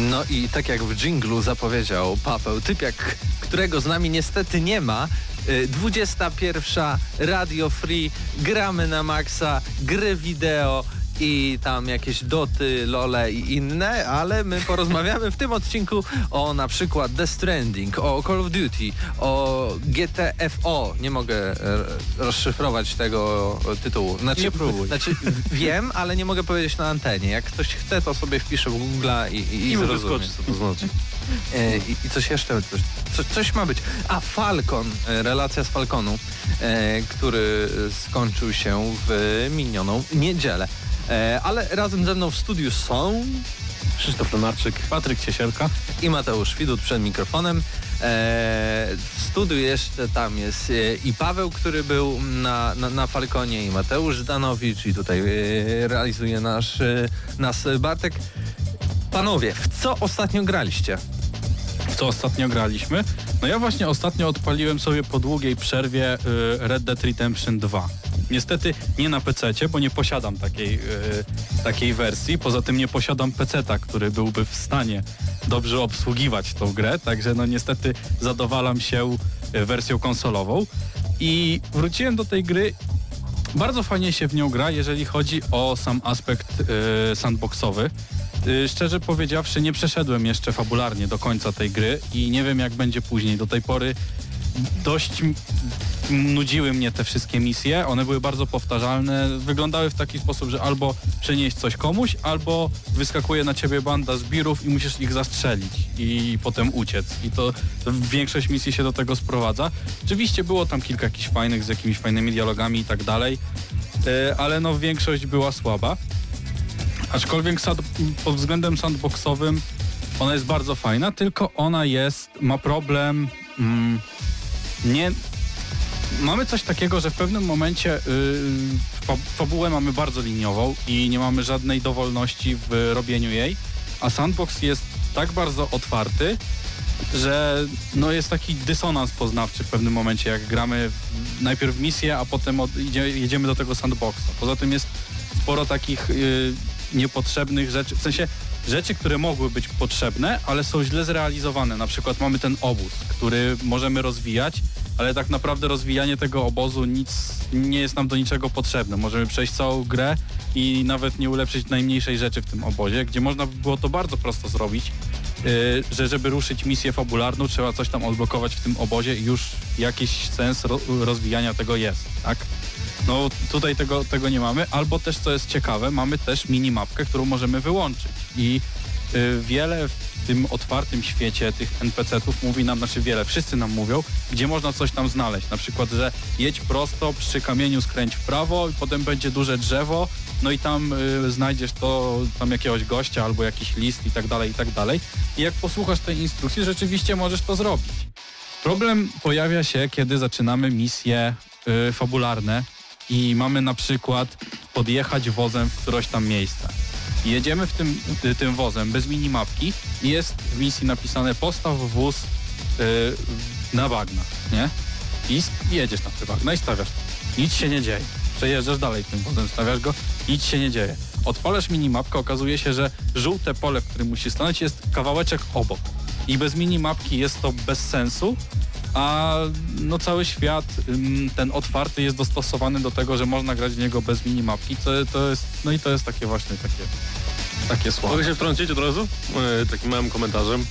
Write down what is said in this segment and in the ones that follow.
No i tak jak w dżinglu zapowiedział Paweł Typiak, którego z nami niestety nie ma, y, 21 Radio Free, gramy na maksa, gry wideo i tam jakieś doty, lole i inne, ale my porozmawiamy w tym odcinku o na przykład The Stranding, o Call of Duty, o GTFO. Nie mogę e, rozszyfrować tego tytułu. Znaczy, Nie próbuj. Znaczy wiem, ale nie mogę powiedzieć na antenie. Jak ktoś chce, to sobie wpisze w Google'a i, i, i zrozumie. co to znaczy. I, I coś jeszcze, coś, co, coś ma być. A Falcon, e, relacja z Falconu, e, który skończył się w minioną niedzielę. E, ale razem ze mną w studiu są Krzysztof Lenarczyk, Patryk Ciesielka. i Mateusz Widut przed mikrofonem. E, w studiu jeszcze tam jest e, i Paweł, który był na, na, na Falconie, i Mateusz Zdanowicz, i tutaj e, realizuje nasz, e, nas Bartek. Panowie, w co ostatnio graliście? W co ostatnio graliśmy? No ja właśnie ostatnio odpaliłem sobie po długiej przerwie y, Red Dead Redemption 2. Niestety nie na PC, bo nie posiadam takiej, y, takiej wersji. Poza tym nie posiadam PC-ta, który byłby w stanie dobrze obsługiwać tą grę, także no niestety zadowalam się y, wersją konsolową. I wróciłem do tej gry bardzo fajnie się w nią gra, jeżeli chodzi o sam aspekt y, sandboxowy. Y, szczerze powiedziawszy, nie przeszedłem jeszcze fabularnie do końca tej gry i nie wiem jak będzie później. Do tej pory dość nudziły mnie te wszystkie misje. One były bardzo powtarzalne. Wyglądały w taki sposób, że albo przenieść coś komuś, albo wyskakuje na ciebie banda zbirów i musisz ich zastrzelić i potem uciec. I to, większość misji się do tego sprowadza. Oczywiście było tam kilka jakichś fajnych z jakimiś fajnymi dialogami i tak dalej, y, ale no większość była słaba. Aczkolwiek pod względem sandboxowym ona jest bardzo fajna, tylko ona jest, ma problem, mm, nie... Mamy coś takiego, że w pewnym momencie yy, fa- fabułę mamy bardzo liniową i nie mamy żadnej dowolności w robieniu jej, a sandbox jest tak bardzo otwarty, że no jest taki dysonans poznawczy w pewnym momencie, jak gramy najpierw misję, a potem od, idzie, jedziemy do tego sandboxa. Poza tym jest sporo takich y, niepotrzebnych rzeczy, w sensie rzeczy, które mogły być potrzebne, ale są źle zrealizowane. Na przykład mamy ten obóz, który możemy rozwijać, ale tak naprawdę rozwijanie tego obozu nic nie jest nam do niczego potrzebne. Możemy przejść całą grę i nawet nie ulepszyć najmniejszej rzeczy w tym obozie, gdzie można by było to bardzo prosto zrobić, yy, że żeby ruszyć misję fabularną, trzeba coś tam odblokować w tym obozie i już jakiś sens ro rozwijania tego jest, tak? No tutaj tego, tego nie mamy, albo też co jest ciekawe, mamy też minimapkę, którą możemy wyłączyć i y, wiele w tym otwartym świecie tych NPC-ów mówi nam, znaczy wiele, wszyscy nam mówią, gdzie można coś tam znaleźć, na przykład, że jedź prosto, przy kamieniu skręć w prawo i potem będzie duże drzewo, no i tam y, znajdziesz to, tam jakiegoś gościa albo jakiś list i tak dalej, i tak dalej. I jak posłuchasz tej instrukcji, rzeczywiście możesz to zrobić. Problem pojawia się, kiedy zaczynamy misje y, fabularne i mamy na przykład podjechać wozem w któreś tam miejsce. Jedziemy w tym, y, tym wozem bez minimapki i jest w misji napisane postaw wóz y, na bagna, nie? I jedziesz na te bagna i stawiasz. Nic się nie dzieje. Przejeżdżasz dalej tym wozem, stawiasz go, nic się nie dzieje. Odpalasz minimapkę, okazuje się, że żółte pole, w którym musisz stanąć jest kawałeczek obok. I bez minimapki jest to bez sensu, a no cały świat ten otwarty jest dostosowany do tego, że można grać w niego bez minimapki. To, to jest, no i to jest takie właśnie takie, takie słabe. Mogę się wtrącić od razu? E, takim małym komentarzem.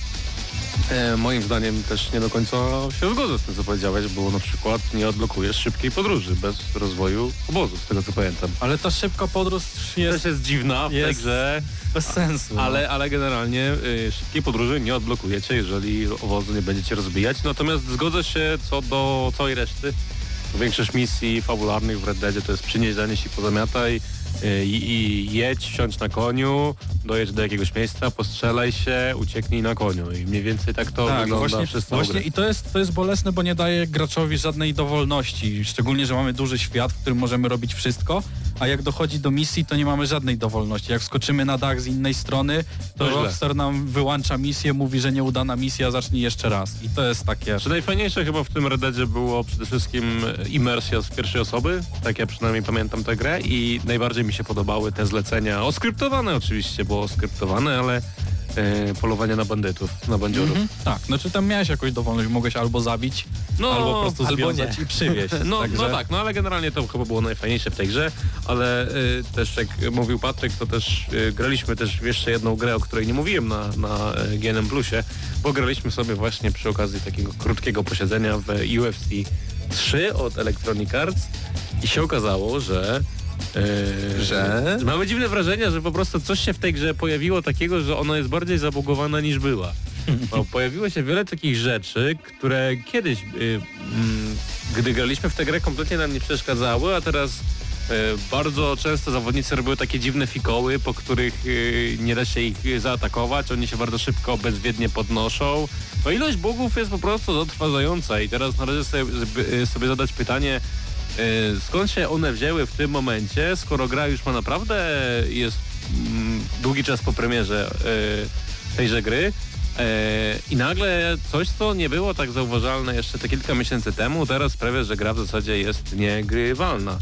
E, moim zdaniem też nie do końca się zgodzę z tym, co powiedziałeś, bo na przykład nie odblokujesz szybkiej podróży bez rozwoju obozu, z tego co pamiętam. Ale ta szybka podróż jest Też jest dziwna w tej jest- grze, bez sensu. no. ale, ale generalnie y, szybkiej podróży nie odblokujecie, jeżeli obozu nie będziecie rozbijać. Natomiast zgodzę się co do całej reszty. Większość misji fabularnych w Red Deadzie to jest przynieś, zanieś i pozamiataj i, i jedź, wsiądź na koniu, dojedź do jakiegoś miejsca, postrzelaj się, ucieknij na koniu. I mniej więcej tak to Tak, wygląda właśnie, przez całą właśnie i to jest, to jest bolesne, bo nie daje graczowi żadnej dowolności. Szczególnie, że mamy duży świat, w którym możemy robić wszystko, a jak dochodzi do misji, to nie mamy żadnej dowolności. Jak skoczymy na dach z innej strony, to źle. Rockstar nam wyłącza misję, mówi, że nieudana misja, zacznij jeszcze raz. I to jest takie... Czy najfajniejsze chyba w tym Red Deadzie było przede wszystkim imersja z pierwszej osoby, tak ja przynajmniej pamiętam tę grę i najbardziej mi się podobały te zlecenia, oskryptowane oczywiście, było oskryptowane, ale e, polowanie na bandytów, na bandziorów. Mhm. Tak, znaczy tam miałeś jakąś dowolność, mogłeś albo zabić, No, albo po prostu albo nie. i przywieźć. No, Także... no tak, no ale generalnie to chyba było najfajniejsze w tej grze, ale y, też jak mówił Patryk, to też y, graliśmy też w jeszcze jedną grę, o której nie mówiłem na, na y, GNM Plusie, bo graliśmy sobie właśnie przy okazji takiego krótkiego posiedzenia w UFC 3 od Electronic Arts i się okazało, że y, Że? Mamy dziwne wrażenie, że po prostu coś się w tej grze pojawiło takiego, że ona jest bardziej zabugowana niż była. Bo pojawiło się wiele takich rzeczy, które kiedyś, y, mm, gdy graliśmy w tę grę, kompletnie nam nie przeszkadzały, a teraz y, bardzo często zawodnicy robiły takie dziwne fikoły, po których y, nie da się ich zaatakować, oni się bardzo szybko, bezwiednie podnoszą. No ilość bugów jest po prostu zatrważająca i teraz należy sobie, zby- sobie zadać pytanie, skąd się one wzięły w tym momencie, skoro gra już ma naprawdę jest mm, długi czas po premierze y, tejże gry, E, I nagle coś, co nie było tak zauważalne jeszcze te kilka miesięcy temu, teraz sprawia, że gra w zasadzie jest niegrywalna.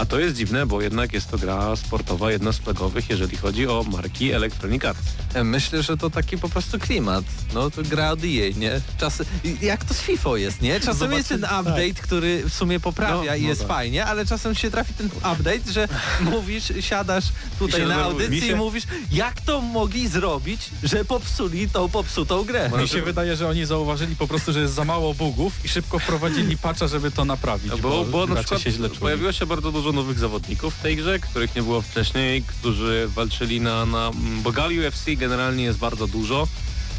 A to jest dziwne, bo jednak jest to gra sportowa, jedna z flagowych, jeżeli chodzi o marki Electronic Arts. E, Myślę, że to taki po prostu klimat. No to gra od EA, nie? Czasy, jak to z FIFA jest, nie? Czasem Zobaczy- jest ten update, który w sumie poprawia No, i no jest tak. fajnie, ale czasem się trafi ten update, że mówisz, siadasz tutaj na audycji i mówisz, jak to mogli zrobić, że popsuli tą popsutą grę. Mi się wydaje, że oni zauważyli po prostu, że jest za mało bugów i szybko wprowadzili patcha, żeby to naprawić. Bo, bo na gracze przykład się źle pojawiło się bardzo dużo nowych zawodników w tej grze, których nie było wcześniej, którzy walczyli na... na bo gal UFC generalnie jest bardzo dużo.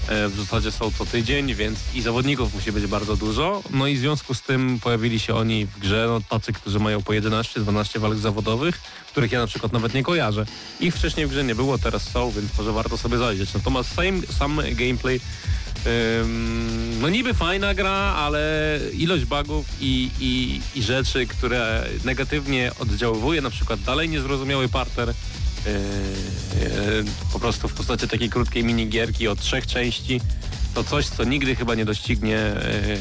E, W zasadzie są co tydzień, więc i zawodników musi być bardzo dużo. No i w związku z tym pojawili się oni w grze, no tacy, którzy mają po 11-12 walk zawodowych, których ja na przykład nawet nie kojarzę. Ich wcześniej w grze nie było, teraz są, więc może warto sobie zajrzeć. Natomiast sam, sam gameplay no niby fajna gra, ale ilość bugów i, i, i rzeczy, które negatywnie oddziaływuje, na przykład dalej niezrozumiały parter, po prostu w postaci takiej krótkiej minigierki od trzech części, to coś, co nigdy chyba nie doścignie yy, yy,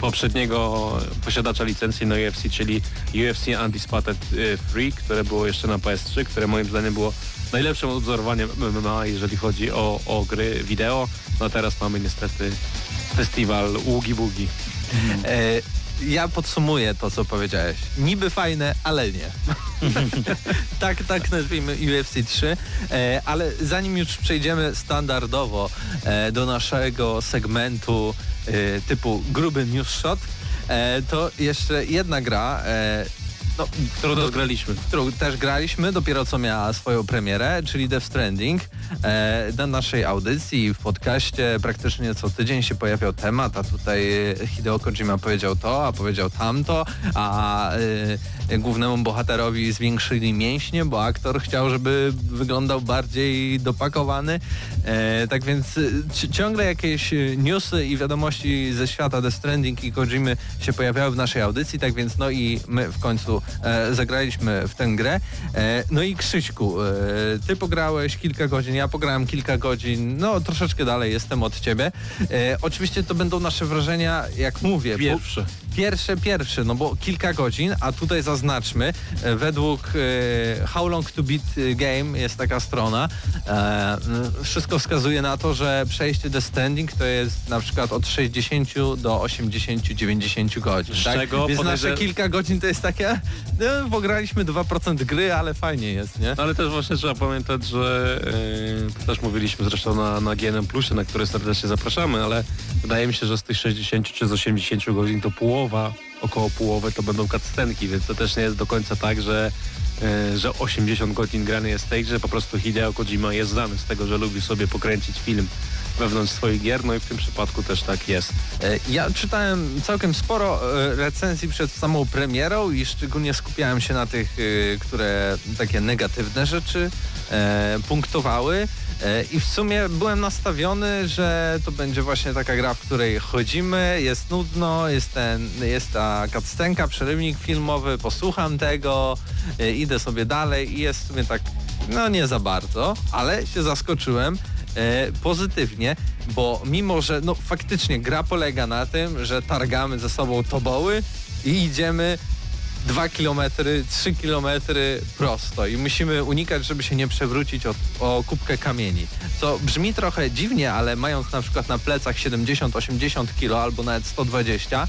poprzedniego posiadacza licencji na UFC, czyli UFC Undisputed yy, Free, które było jeszcze na PS3, które moim zdaniem było najlepszym odzorowaniem MMA, jeżeli chodzi o, o gry wideo. No a teraz mamy niestety festiwal Ługi Bugi. E, ja podsumuję to, co powiedziałeś. Niby fajne, ale nie. tak, tak nazwijmy UFC 3. E, ale zanim już przejdziemy standardowo e, do naszego segmentu e, typu gruby news shot, e, to jeszcze jedna gra. No, Którą też graliśmy. którą też graliśmy, dopiero co miała swoją premierę, czyli Death Stranding. E, na naszej audycji w podcaście praktycznie co tydzień się pojawiał temat, a tutaj Hideo Kojima powiedział to, a powiedział tamto, a e, głównemu bohaterowi zwiększyli mięśnie, bo aktor chciał, żeby wyglądał bardziej dopakowany. E, tak więc e, ci- ciągle jakieś e, newsy i wiadomości ze świata Death Stranding i Kojimy się pojawiały w naszej audycji, tak więc no i my w końcu e, zagraliśmy w tę grę. E, no i Krzyśku, e, ty pograłeś kilka godzin, ja pograłem kilka godzin, no troszeczkę dalej jestem od ciebie. Oczywiście to będą nasze wrażenia, jak mówię, Pierwsze. Pierwsze, pierwsze, no bo kilka godzin, a tutaj zaznaczmy, e, według e, How Long to Beat Game jest taka strona, e, wszystko wskazuje na to, że przejście The Standing to jest na przykład od 60 do 80-90 godzin. Z tak? czego Więc nasze kilka godzin to jest takie, no, pograliśmy 2% gry, ale fajnie jest, nie? No ale też właśnie trzeba pamiętać, że yy, też mówiliśmy zresztą na, na GNM Plusie, na które serdecznie zapraszamy, ale wydaje mi się, że z tych 60 czy z 80 godzin to połowa, około połowy to będą cutscenki, więc to też nie jest do końca tak, że yy, że 80 godzin grany jest tej grze, po prostu Hideo Kojima jest znany z tego, że lubi sobie pokręcić film wewnątrz swoich gier, no i w tym przypadku też tak jest. E, Ja czytałem całkiem sporo e, recenzji przed samą premierą i szczególnie skupiałem się na tych, e, które takie negatywne rzeczy e, punktowały. E, I w sumie byłem nastawiony, że to będzie właśnie taka gra, w której chodzimy, jest nudno, jest, ten, jest ta cutscenka, przerywnik filmowy, posłucham tego, e, idę sobie dalej i jest w sumie tak, no nie za bardzo, ale się zaskoczyłem e, pozytywnie, bo mimo, że no faktycznie gra polega na tym, że targamy ze sobą toboły i idziemy 2 km, 3 km prosto i musimy unikać, żeby się nie przewrócić o, o kubkę kamieni. Co brzmi trochę dziwnie, ale mając na przykład na plecach 70-80 kg albo nawet 120,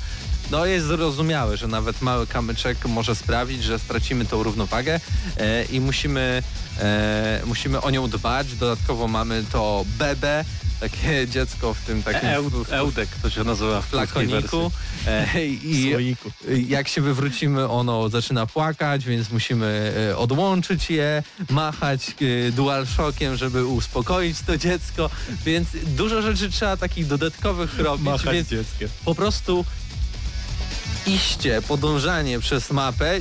no jest zrozumiałe, że nawet mały kamyczek może sprawić, że stracimy tą równowagę e, i musimy, e, musimy o nią dbać. Dodatkowo mamy to bebe, takie dziecko w tym takim w- Eudek to się nazywa w flakoniku e, i Słoiku. jak się wywrócimy, ono zaczyna płakać, więc musimy e, odłączyć je, machać e, DualShockiem, żeby uspokoić to dziecko, więc dużo rzeczy trzeba takich dodatkowych robić, Machać więc dzieckiem. po prostu iście, podążanie przez mapę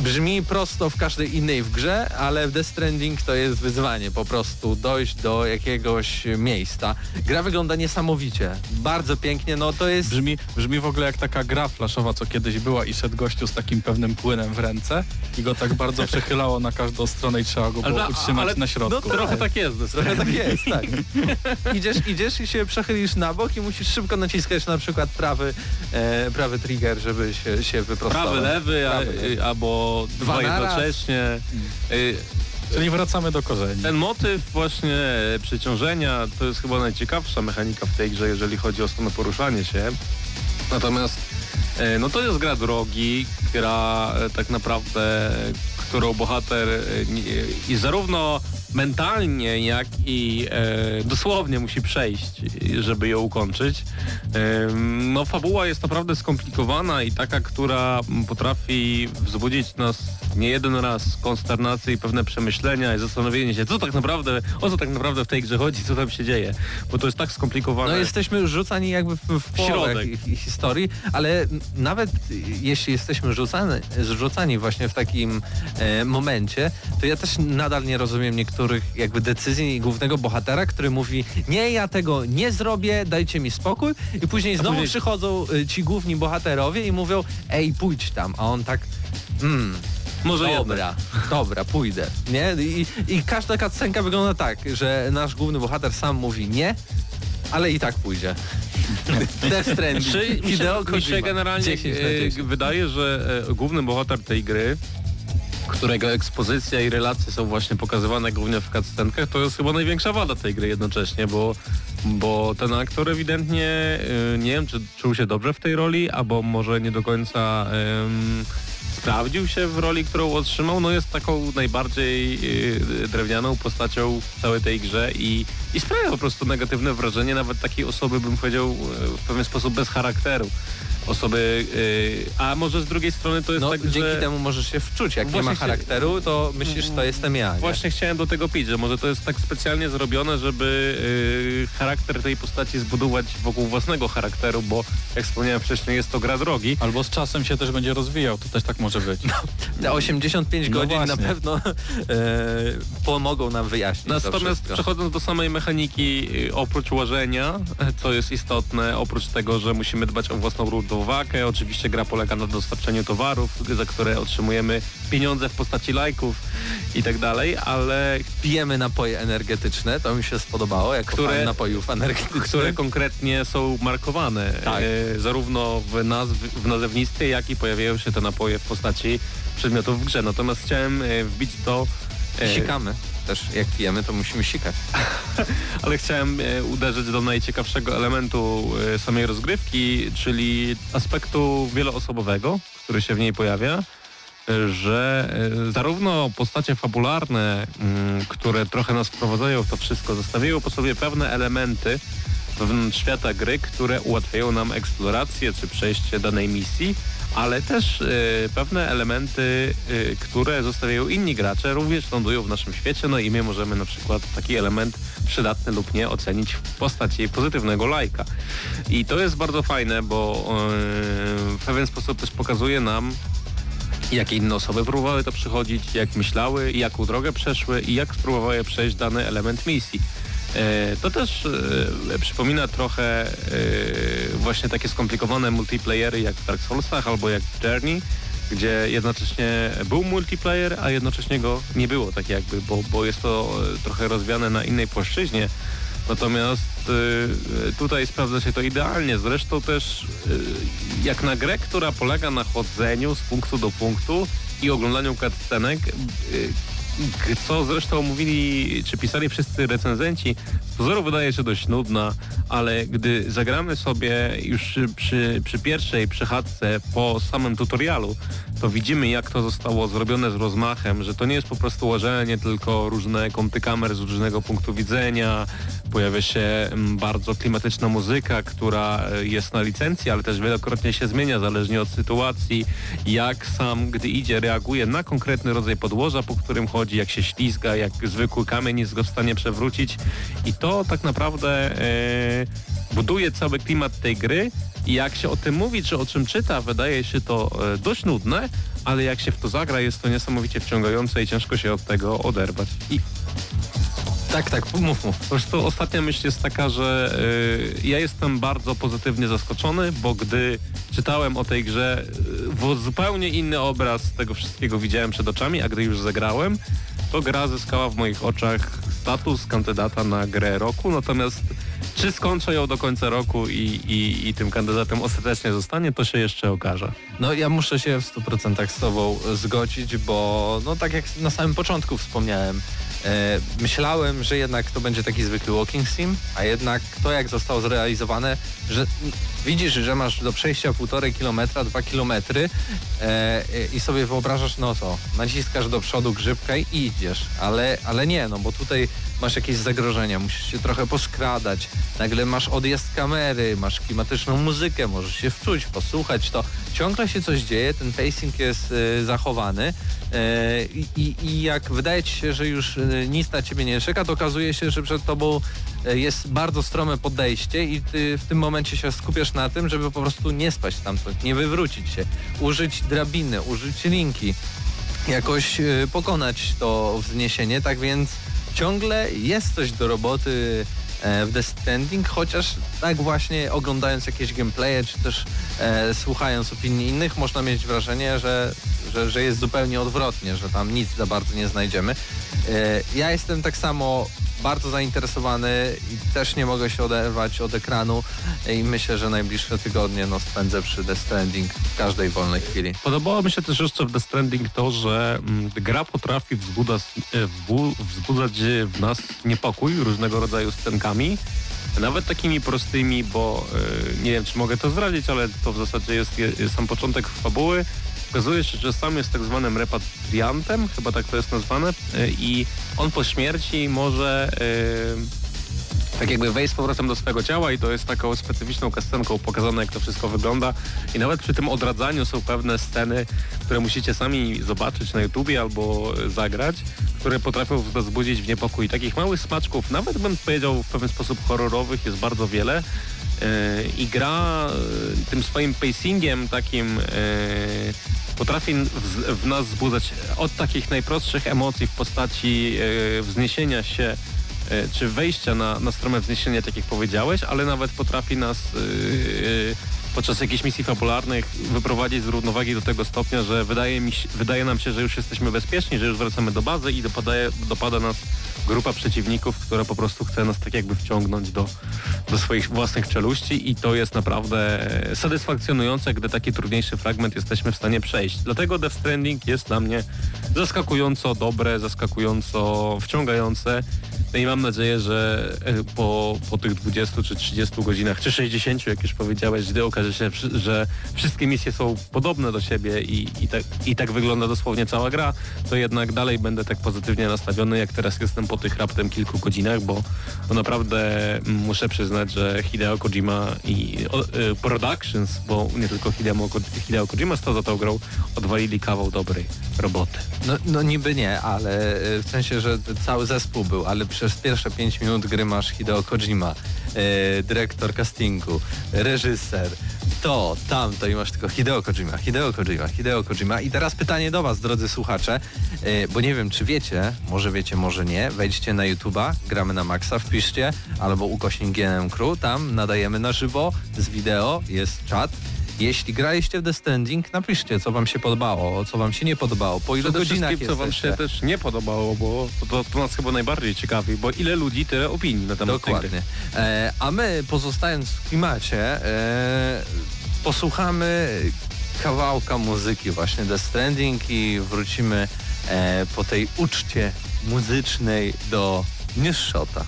brzmi prosto w każdej innej w grze, ale w Death Stranding to jest wyzwanie po prostu dojść do jakiegoś miejsca. Gra wygląda niesamowicie, bardzo pięknie, no to jest... Brzmi, brzmi w ogóle jak taka gra flaszowa, co kiedyś była i szedł gościu z takim pewnym płynem w ręce i go tak bardzo przechylało na każdą stronę i trzeba go było Ale- utrzymać ale- na środku. no Trochę tak jest. Trochę tak jest, tak. Idziesz, idziesz i się przechylisz na bok i musisz szybko naciskać na przykład prawy, e, prawy trigger, żeby się, się wyprostować. Prawy, lewy, a, Prawy, lewy. y, albo Dwa dwa jednocześnie. Y, Czyli wracamy do korzeni. Ten motyw właśnie przeciążenia to jest chyba najciekawsza mechanika w tej grze, jeżeli chodzi o samo poruszanie się. Natomiast e, no to jest gra drogi, gra e, tak naprawdę, którą bohater nie- i zarówno mentalnie, jak i e, dosłownie musi przejść, żeby ją ukończyć. E, no fabuła jest naprawdę skomplikowana i taka, która potrafi wzbudzić nas nie jeden raz konsternację i pewne przemyślenia i zastanowienie się, co tak naprawdę, o co tak naprawdę w tej grze chodzi, co tam się dzieje, bo to jest tak skomplikowane. No jesteśmy już rzucani jakby w, w połowę środek. hi- hi- historii, ale nawet jeśli jesteśmy rzucani, rzucani właśnie w takim e, momencie, to ja też nadal nie rozumiem niektórych jakby decyzji głównego bohatera, który mówi nie, ja tego nie zrobię, dajcie mi spokój i później znowu później- przychodzą e, ci główni bohaterowie i mówią ej, pójdź tam, a on tak mm, Może jednak. Dobra, dobra, pójdę. Nie? I, I każda cutscenka wygląda tak, że nasz główny bohater sam mówi nie, ale i tak pójdzie. Death Stranding. Czy mi się, mi się generalnie 10 na e, 10. wydaje, że e, główny bohater tej gry, którego ekspozycja i relacje są właśnie pokazywane głównie w cutscenkach, to jest chyba największa wada tej gry jednocześnie, bo, bo ten aktor ewidentnie e, nie wiem, czy czuł się dobrze w tej roli, albo może nie do końca em, sprawdził się w roli, którą otrzymał. No jest taką najbardziej e, drewnianą postacią w całej tej grze i, i sprawia po prostu negatywne wrażenie nawet takiej osoby, bym powiedział, e, w pewien sposób bez charakteru. Osoby, e, a może z drugiej strony to jest No, tak, dzięki że... temu możesz się wczuć. Jak nie ma charakteru, to myślisz, to jestem ja. Nie? Właśnie chciałem do tego pić, że może to jest tak specjalnie zrobione, żeby y, charakter tej postaci zbudować wokół własnego charakteru, bo jak wspomniałem wcześniej, jest to gra drogi. Albo z czasem się też będzie rozwijał, to też tak może być. Te 85 No godzin na właśnie. pewno e, pomogą nam wyjaśnić to Natomiast przechodząc do samej mechaniki, y, oprócz łażenia, co jest istotne, oprócz tego, że musimy dbać o własną równo- Słowakę. Oczywiście gra polega na dostarczeniu towarów, za które otrzymujemy pieniądze w postaci lajków i tak dalej, ale Pijemy napoje energetyczne, to mi się spodobało, jako Które- napojów energetycznych. które konkretnie są markowane Tak. e, zarówno w, nazw, w nazewnictwie, jak i pojawiają się te napoje w postaci przedmiotów w grze. Natomiast chciałem e, wbić to... e, Sikamy. Też jak pijemy, to musimy sikać. ale chciałem e, uderzyć do najciekawszego elementu e, samej rozgrywki, czyli aspektu wieloosobowego, który się w niej pojawia, że zarówno postacie fabularne, mm, które trochę nas wprowadzają w to wszystko, zostawiają po sobie pewne elementy wewnątrz świata gry, które ułatwiają nam eksplorację czy przejście danej misji, ale też e, pewne elementy, e, które zostawiają inni gracze, również lądują w naszym świecie, no i my możemy na przykład taki element przydatny lub nie ocenić w postaci pozytywnego lajka. I to jest bardzo fajne, bo e, w pewien sposób też pokazuje nam, jak inne osoby próbowały to przychodzić, jak myślały, jaką drogę przeszły i jak spróbowały przejść dany element misji. E, To też e, przypomina trochę e, właśnie takie skomplikowane multiplayery jak w Dark Soulsach albo jak w Journey, gdzie jednocześnie był multiplayer, a jednocześnie go nie było tak jakby, bo, bo jest to trochę rozwiane na innej płaszczyźnie. Natomiast tutaj sprawdza się to idealnie. Zresztą też jak na grę, która polega na chodzeniu z punktu do punktu i oglądaniu cutscenek, y, co zresztą mówili czy pisali wszyscy recenzenci, z pozoru wydaje się dość nudna, ale gdy zagramy sobie już przy, przy pierwszej przechadzce po samym tutorialu, to widzimy jak to zostało zrobione z rozmachem, że to nie jest po prostu łożenie, tylko różne kąty kamer z różnego punktu widzenia, pojawia się mm, bardzo klimatyczna muzyka, która e, jest na licencji, ale też wielokrotnie się zmienia zależnie od sytuacji, jak sam, gdy idzie, reaguje na konkretny rodzaj podłoża, po którym chodzi, jak się ślizga, jak zwykły kamień jest go w stanie przewrócić i to tak naprawdę e, buduje cały klimat tej gry i jak się o tym mówi, czy o czym czyta, wydaje się to e, dość nudne, ale jak się w to zagra, jest to niesamowicie wciągające i ciężko się od tego oderwać. I Tak, tak, mów, mów. po prostu ostatnia myśl jest taka, że y, ja jestem bardzo pozytywnie zaskoczony, bo gdy czytałem o tej grze, y, zupełnie inny obraz tego wszystkiego widziałem przed oczami, a gdy już zagrałem, to gra zyskała w moich oczach status kandydata na grę roku, natomiast czy skończę ją do końca roku i, i, i tym kandydatem ostatecznie zostanie, to się jeszcze okaże. No ja muszę się w 100% z tobą zgodzić, bo no tak jak na samym początku wspomniałem, myślałem, że jednak to będzie taki zwykły walking sim, a jednak to jak zostało zrealizowane, że widzisz, że masz do przejścia półtorej kilometra, dwa kilometry e, i sobie wyobrażasz, no co, naciskasz do przodu grzybka i idziesz, ale, ale nie, no bo tutaj masz jakieś zagrożenia, musisz się trochę poskradać, nagle masz odjazd kamery, masz klimatyczną muzykę, możesz się wczuć, posłuchać, to. Ciągle się coś dzieje, ten pacing jest e, zachowany e, i, i, jak wydaje ci się, że już e, nic na ciebie nie czeka, to okazuje się, że przed tobą jest bardzo strome podejście i ty w tym momencie się skupiasz na tym, żeby po prostu nie spaść stamtąd, nie wywrócić się, użyć drabiny, użyć linki, jakoś e, pokonać to wzniesienie, tak więc ciągle jest coś do roboty e, w The Stranding, chociaż tak właśnie oglądając jakieś gameplaye, czy też e, słuchając opinii innych, można mieć wrażenie, że, że, że jest zupełnie odwrotnie, że tam nic za bardzo nie znajdziemy. E, ja jestem tak samo bardzo zainteresowany i też nie mogę się oderwać od ekranu i myślę, że najbliższe tygodnie no, spędzę przy The Stranding w każdej wolnej chwili. Podobało mi się też jeszcze w The Stranding to, że mm, gra potrafi wzbudzać, e, wzbu, wzbudzać w nas niepokój różnego rodzaju scenkami, nawet takimi prostymi, bo e, nie wiem, czy mogę to zdradzić, ale to w zasadzie jest je, sam początek fabuły. Okazuje się, że sam jest tak zwanym repatriantem, chyba tak to jest nazwane, e, i on po śmierci może e, tak jakby wejść z powrotem do swojego ciała i to jest taką specyficzną kascenką pokazane, jak to wszystko wygląda. I nawet przy tym odradzaniu są pewne sceny, które musicie sami zobaczyć na YouTubie albo e, zagrać, które potrafią w nas budzić w niepokój. Takich małych smaczków, nawet bym powiedział w pewien sposób horrorowych, jest bardzo wiele. I gra e, tym swoim pacingiem takim e, potrafi w, nas wzbudzać od takich najprostszych emocji w postaci e, wzniesienia się czy wejścia na, na stronę wzniesienia, tak jak powiedziałeś, ale nawet potrafi nas podczas jakichś misji fabularnych wyprowadzić z równowagi do tego stopnia, że wydaje, mi wydaje nam się, że już jesteśmy bezpieczni, że już wracamy do bazy i dopada, dopada nas grupa przeciwników, która po prostu chce nas tak jakby wciągnąć do, do swoich własnych czeluści i to jest naprawdę satysfakcjonujące, gdy taki trudniejszy fragment jesteśmy w stanie przejść. Dlatego Death Stranding jest dla mnie zaskakująco dobre, zaskakująco wciągające. No i mam nadzieję, że e, po, po tych 20 czy 30 godzinach, czy 60, jak już powiedziałeś, gdy okaże się, że wszystkie misje są podobne do siebie i, i, tak, i tak wygląda dosłownie cała gra, to jednak dalej będę tak pozytywnie nastawiony, jak teraz jestem po tych raptem kilku godzinach, bo, bo naprawdę muszę przyznać, że Hideo Kojima i o, y, Productions, bo nie tylko Hideo, Hideo Kojima stał za tą grą, odwalili kawał dobrej roboty. No, no niby nie, ale y, w sensie, że cały zespół był, ale przez pierwsze 5 minut gry masz Hideo Kojima, e, dyrektor castingu, reżyser, to, tamto i masz tylko Hideo Kojima, Hideo Kojima, Hideo Kojima. I teraz pytanie do Was, drodzy słuchacze, e, bo nie wiem, czy wiecie, może wiecie, może nie, wejdźcie na YouTube'a, gramy na Maxa, wpiszcie, albo ukośnik GNM Crew, tam nadajemy na żywo z wideo, jest czat, jeśli graliście w The Standing, napiszcie, co wam się podobało, co wam się nie podobało, po ilu godzinach wszystkim, co wam się też nie podobało, bo to, to nas chyba najbardziej ciekawi, bo ile ludzi, tyle opinii na temat Dokładnie. E, a my, pozostając w klimacie, e, posłuchamy kawałka muzyki właśnie The Stranding i wrócimy e, po tej uczcie muzycznej do Newshota.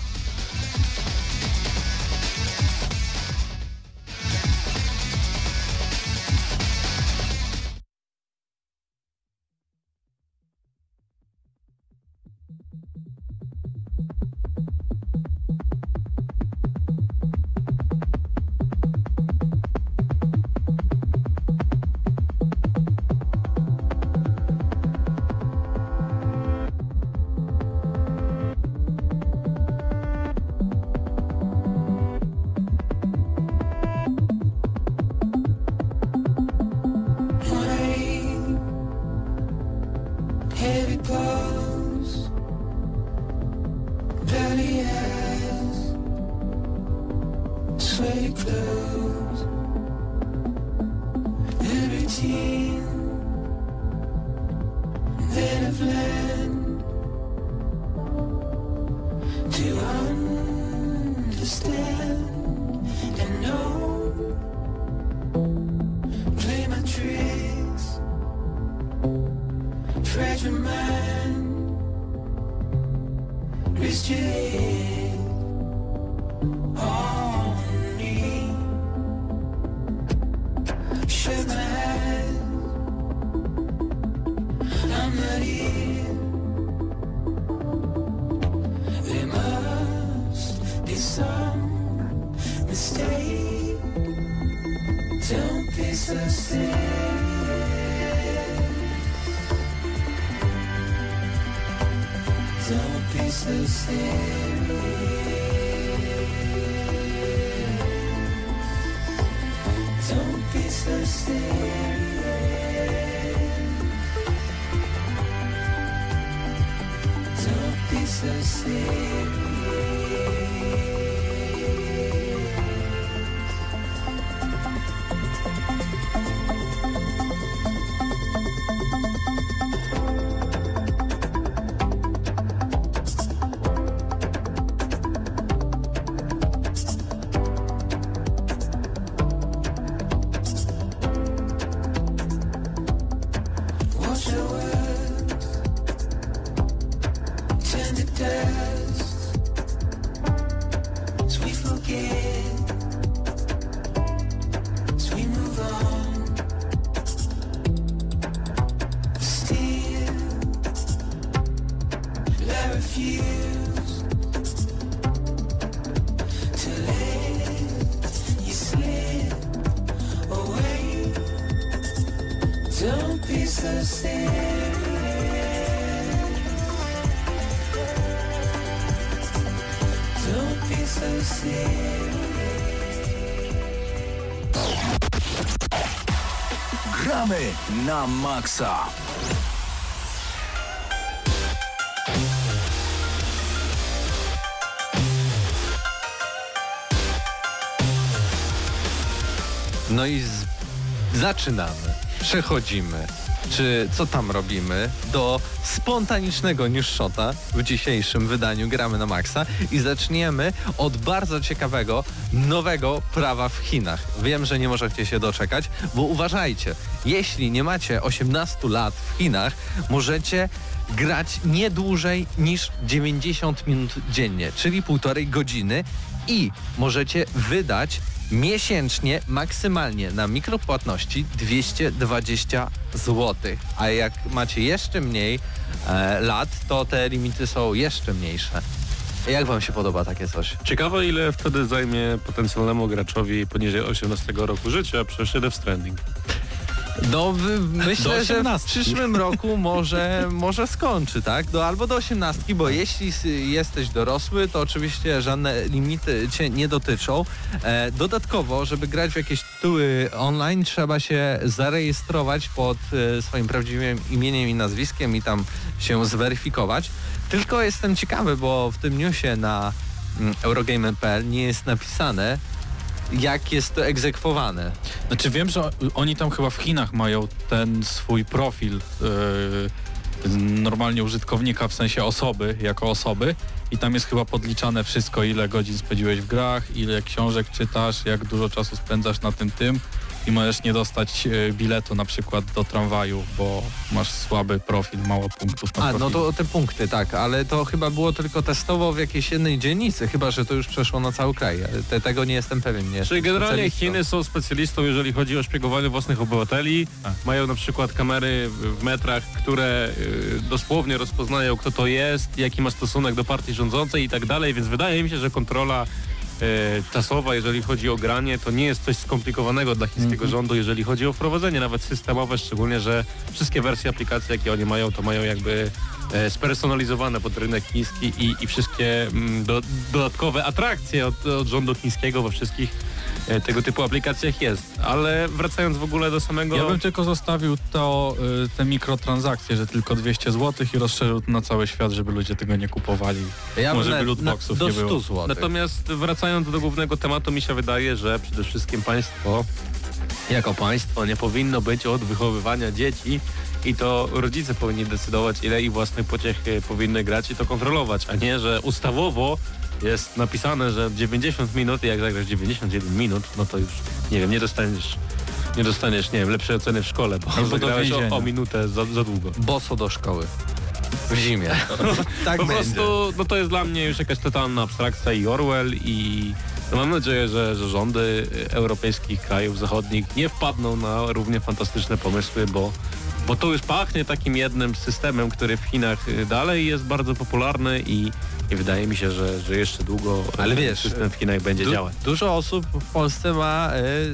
Gramy na. No i z... zaczynamy, przechodzimy, czy co tam robimy, do spontanicznego news shota w dzisiejszym wydaniu Gramy na Maxa i zaczniemy od bardzo ciekawego, nowego prawa w Chinach. Wiem, że nie możecie się doczekać, bo uważajcie, jeśli nie macie 18 lat w Chinach, możecie grać nie dłużej niż 90 minut dziennie, czyli półtorej godziny i możecie wydać miesięcznie maksymalnie na mikropłatności 220 zł. A jak macie jeszcze mniej e, lat, to te limity są jeszcze mniejsze. Jak wam się podoba takie coś? Ciekawe ile wtedy zajmie potencjalnemu graczowi poniżej 18 roku życia przejście Death Stranding. No myślę, że w 18. przyszłym roku może, może skończy, tak? Do, albo do 18, bo jeśli jesteś dorosły, to oczywiście żadne limity cię nie dotyczą. E, dodatkowo, żeby grać w jakieś tytuły online, trzeba się zarejestrować pod e, swoim prawdziwym imieniem i nazwiskiem i tam się zweryfikować. Tylko jestem ciekawy, bo w tym newsie na mm, Eurogamer.pl nie jest napisane, jak jest to egzekwowane. Znaczy wiem, że oni tam chyba w Chinach mają ten swój profil yy, normalnie użytkownika, w sensie osoby, jako osoby i tam jest chyba podliczane wszystko, ile godzin spędziłeś w grach, ile książek czytasz, jak dużo czasu spędzasz na tym tym i możesz nie dostać yy, biletu na przykład do tramwaju, bo masz słaby profil, mało punktów na A, no to te punkty, tak, ale to chyba było tylko testowo w jakiejś jednej dzielnicy, chyba że to już przeszło na cały kraj. Te, tego nie jestem pewien. Nie Czyli generalnie. Chiny są specjalistą, jeżeli chodzi o szpiegowanie własnych obywateli. Tak. Mają na przykład kamery w metrach, które y, dosłownie rozpoznają, kto to jest, jaki ma stosunek do partii rządzącej i tak dalej, więc wydaje mi się, że kontrola czasowa, jeżeli chodzi o granie, to nie jest coś skomplikowanego dla chińskiego rządu, jeżeli chodzi o wprowadzenie nawet systemowe, szczególnie, że wszystkie wersje aplikacji, jakie oni mają, to mają jakby e, spersonalizowane pod rynek chiński i, i wszystkie mm, do, dodatkowe atrakcje od, od rządu chińskiego we wszystkich e, tego typu aplikacjach jest. Ale wracając w ogóle do samego... Ja bym tylko zostawił to, y, te mikrotransakcje, że tylko 200 zł i rozszerzył to na cały świat, żeby ludzie tego nie kupowali. Ja Może by na- lootboxów do nie 100 było. zł. Natomiast wracając do głównego tematu, mi się wydaje, że przede wszystkim państwo jako państwo nie powinno być od wychowywania dzieci i to rodzice powinni decydować, ile ich własnych pociech e, powinny grać i to kontrolować, a nie, że ustawowo jest napisane, że 90 minut i jak zagrasz 91 minut, no to już, nie wiem, nie dostaniesz, nie dostaniesz, nie wiem, lepszej oceny w szkole, bo Albo zagrałeś o, o minutę za, za długo. Boso do szkoły. W zimie. tak po będzie. prostu, no to jest dla mnie już jakaś totalna abstrakcja i Orwell i no mam nadzieję, że, że rządy europejskich krajów zachodnich nie wpadną na równie fantastyczne pomysły, bo, bo to już pachnie takim jednym systemem, który w Chinach dalej jest bardzo popularny i, i wydaje mi się, że, że jeszcze długo Ale wiesz, system w Chinach będzie Du- działać. Dużo osób w Polsce ma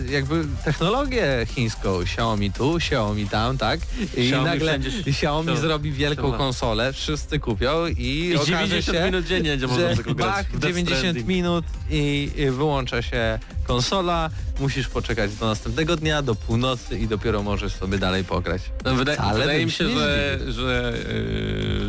e, jakby technologię chińską. Xiaomi tu, Xiaomi tam, tak? I Xiaomi nagle wszędzie- Xiaomi to- zrobi wielką to ma. konsolę, wszyscy kupią i, I okaże 90 się, minut dziennie będzie można że tego grać. bach, w Death 90 Stranding. minut i, i wyłącza się konsola, musisz poczekać do następnego dnia, do północy i dopiero możesz sobie dalej pograć. No, wydaje bym mi się, że, że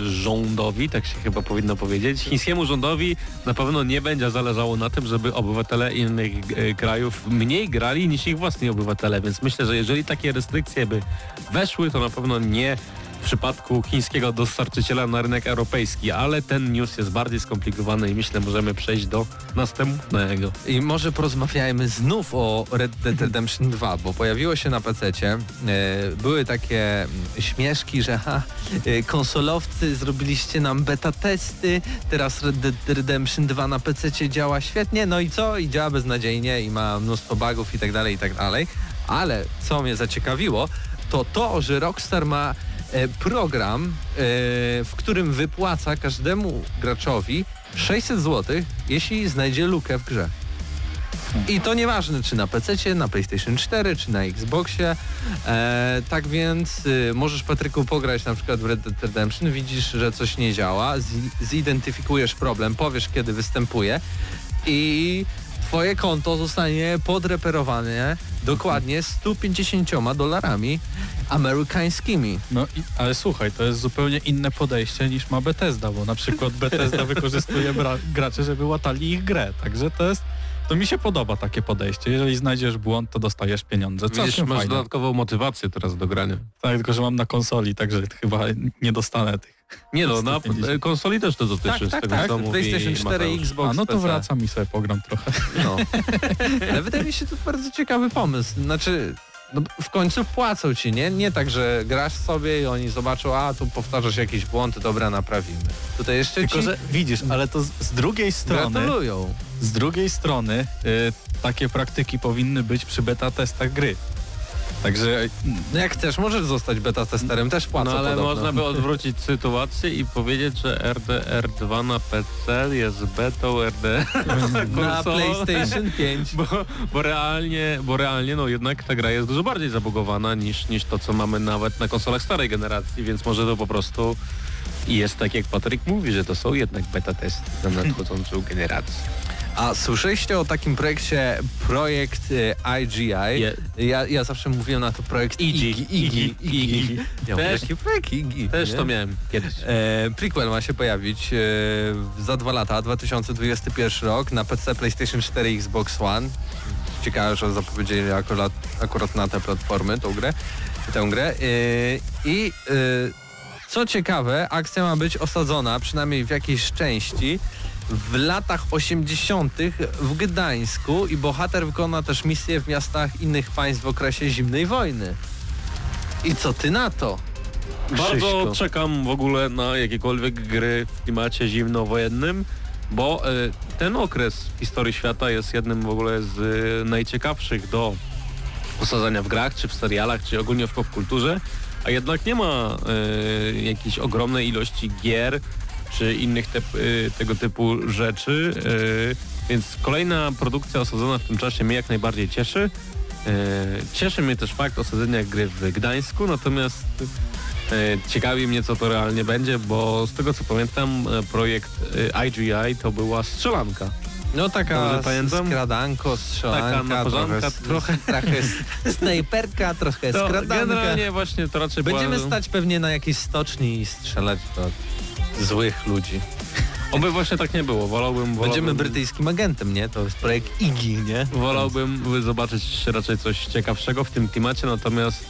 yy, rządowi, tak się chyba powinno powiedzieć, chińskiemu rządowi na pewno nie będzie zależało na tym, żeby obywatele innych e, krajów mniej grali niż ich własni obywatele, więc myślę, że jeżeli takie restrykcje by weszły, to na pewno nie w przypadku chińskiego dostarczyciela na rynek europejski, ale ten news jest bardziej skomplikowany i myślę, możemy przejść do następnego. I może porozmawiajmy znów o Red Dead Redemption 2, bo pojawiło się na PC-cie. E, były takie mm, śmieszki, że ha, e, konsolowcy zrobiliście nam beta testy, teraz Red Dead Redemption 2 na PC-cie działa świetnie, no i co? I działa beznadziejnie i ma mnóstwo bugów i tak dalej, i tak dalej. Ale co mnie zaciekawiło, to to, że Rockstar ma program, e, w którym wypłaca każdemu graczowi 600 zł, jeśli znajdzie lukę w grze. I to nieważne, czy na PC, na PlayStation 4, czy na Xboxie. E, tak więc y, możesz, Patryku, pograć na przykład w Red Dead Redemption, widzisz, że coś nie działa, zi- zidentyfikujesz problem, powiesz, kiedy występuje i twoje konto zostanie podreperowane dokładnie 150 dolarami amerykańskimi. No, i, ale słuchaj, to jest zupełnie inne podejście niż ma Bethesda, bo na przykład Bethesda wykorzystuje graczy, żeby łatali ich grę, także to jest To mi się podoba takie podejście. Jeżeli znajdziesz błąd, to dostajesz pieniądze. Widzisz, Całkiem masz fajne. dodatkową motywację teraz do grania. Tak, tylko że mam na konsoli, także chyba nie dostanę tych. Nie no, na 150. e, konsoli też to dotyczy, Tak, z tak, tego tak. PlayStation 4, Mateusz. Xbox, A no to PC. wracam i sobie pogram trochę. No. Ale wydaje mi się to bardzo ciekawy pomysł. Znaczy, no, w końcu płacą ci, nie? Nie tak, że grasz sobie i oni zobaczą, a tu powtarzasz jakiś błąd, dobra, naprawimy. Tutaj jeszcze Tylko, ci że widzisz, ale to z, z drugiej strony, gratulują. z drugiej strony y, takie praktyki powinny być przy beta testach gry. Także No jak chcesz, możesz zostać beta testerem, też płacą No ale podobno. można by odwrócić sytuację i powiedzieć, że RDR2 na PC jest betą RDR Na PlayStation 5. Bo, bo realnie, bo realnie no jednak ta gra jest dużo bardziej zabugowana niż, niż to, co mamy nawet na konsolach starej generacji, więc może to po prostu jest tak jak Patryk mówi, że to są jednak beta testy na nadchodzącą generację. A słyszeliście o takim projekcie projekt e, IGI? Je- Ja, ja zawsze mówiłem na to projekt. Iggy. Iggy. Ja mówię, Też- taki projekt Iggy. Też nie? to miałem kiedyś. E, prequel ma się pojawić e, za dwa lata, 2021 rok, na PC, PlayStation 4 i Xbox One. Ciekawe, że zapowiedzieli akurat, akurat na te platformy tą grę. Tę grę. E, I e, co ciekawe, akcja ma być osadzona, przynajmniej w jakiejś części, w latach 80. w Gdańsku i bohater wykona też misje w miastach innych państw w okresie zimnej wojny. I co ty na to? Bardzo Krzyśku? czekam w ogóle na jakiekolwiek gry w klimacie zimnowojennym, bo e, ten okres w historii świata jest jednym w ogóle z e, najciekawszych do osadzenia w grach, czy w serialach, czy ogólnie w popkulturze, a jednak nie ma e, jakiejś ogromnej ilości gier, czy innych te, e, tego typu rzeczy, e, więc kolejna produkcja osadzona w tym czasie mnie jak najbardziej cieszy. Cieszy mnie też fakt osadzenia gry w Gdańsku, natomiast ciekawi mnie co to realnie będzie, bo z tego co pamiętam projekt IGI to była strzelanka. No taka Dobrze s- pamiętam? skradanko, strzelanka, Taka naparzanka, trochę, trochę snajperka, trochę To skradanka. generalnie właśnie to raczej Będziemy była... stać pewnie na jakiejś stoczni i strzelać do złych ludzi. Oby właśnie tak nie było, wolałbym... wolałbym Będziemy brytyjskim agentem, nie? To jest projekt IGI, nie? Wolałbym zobaczyć raczej coś ciekawszego w tym klimacie, natomiast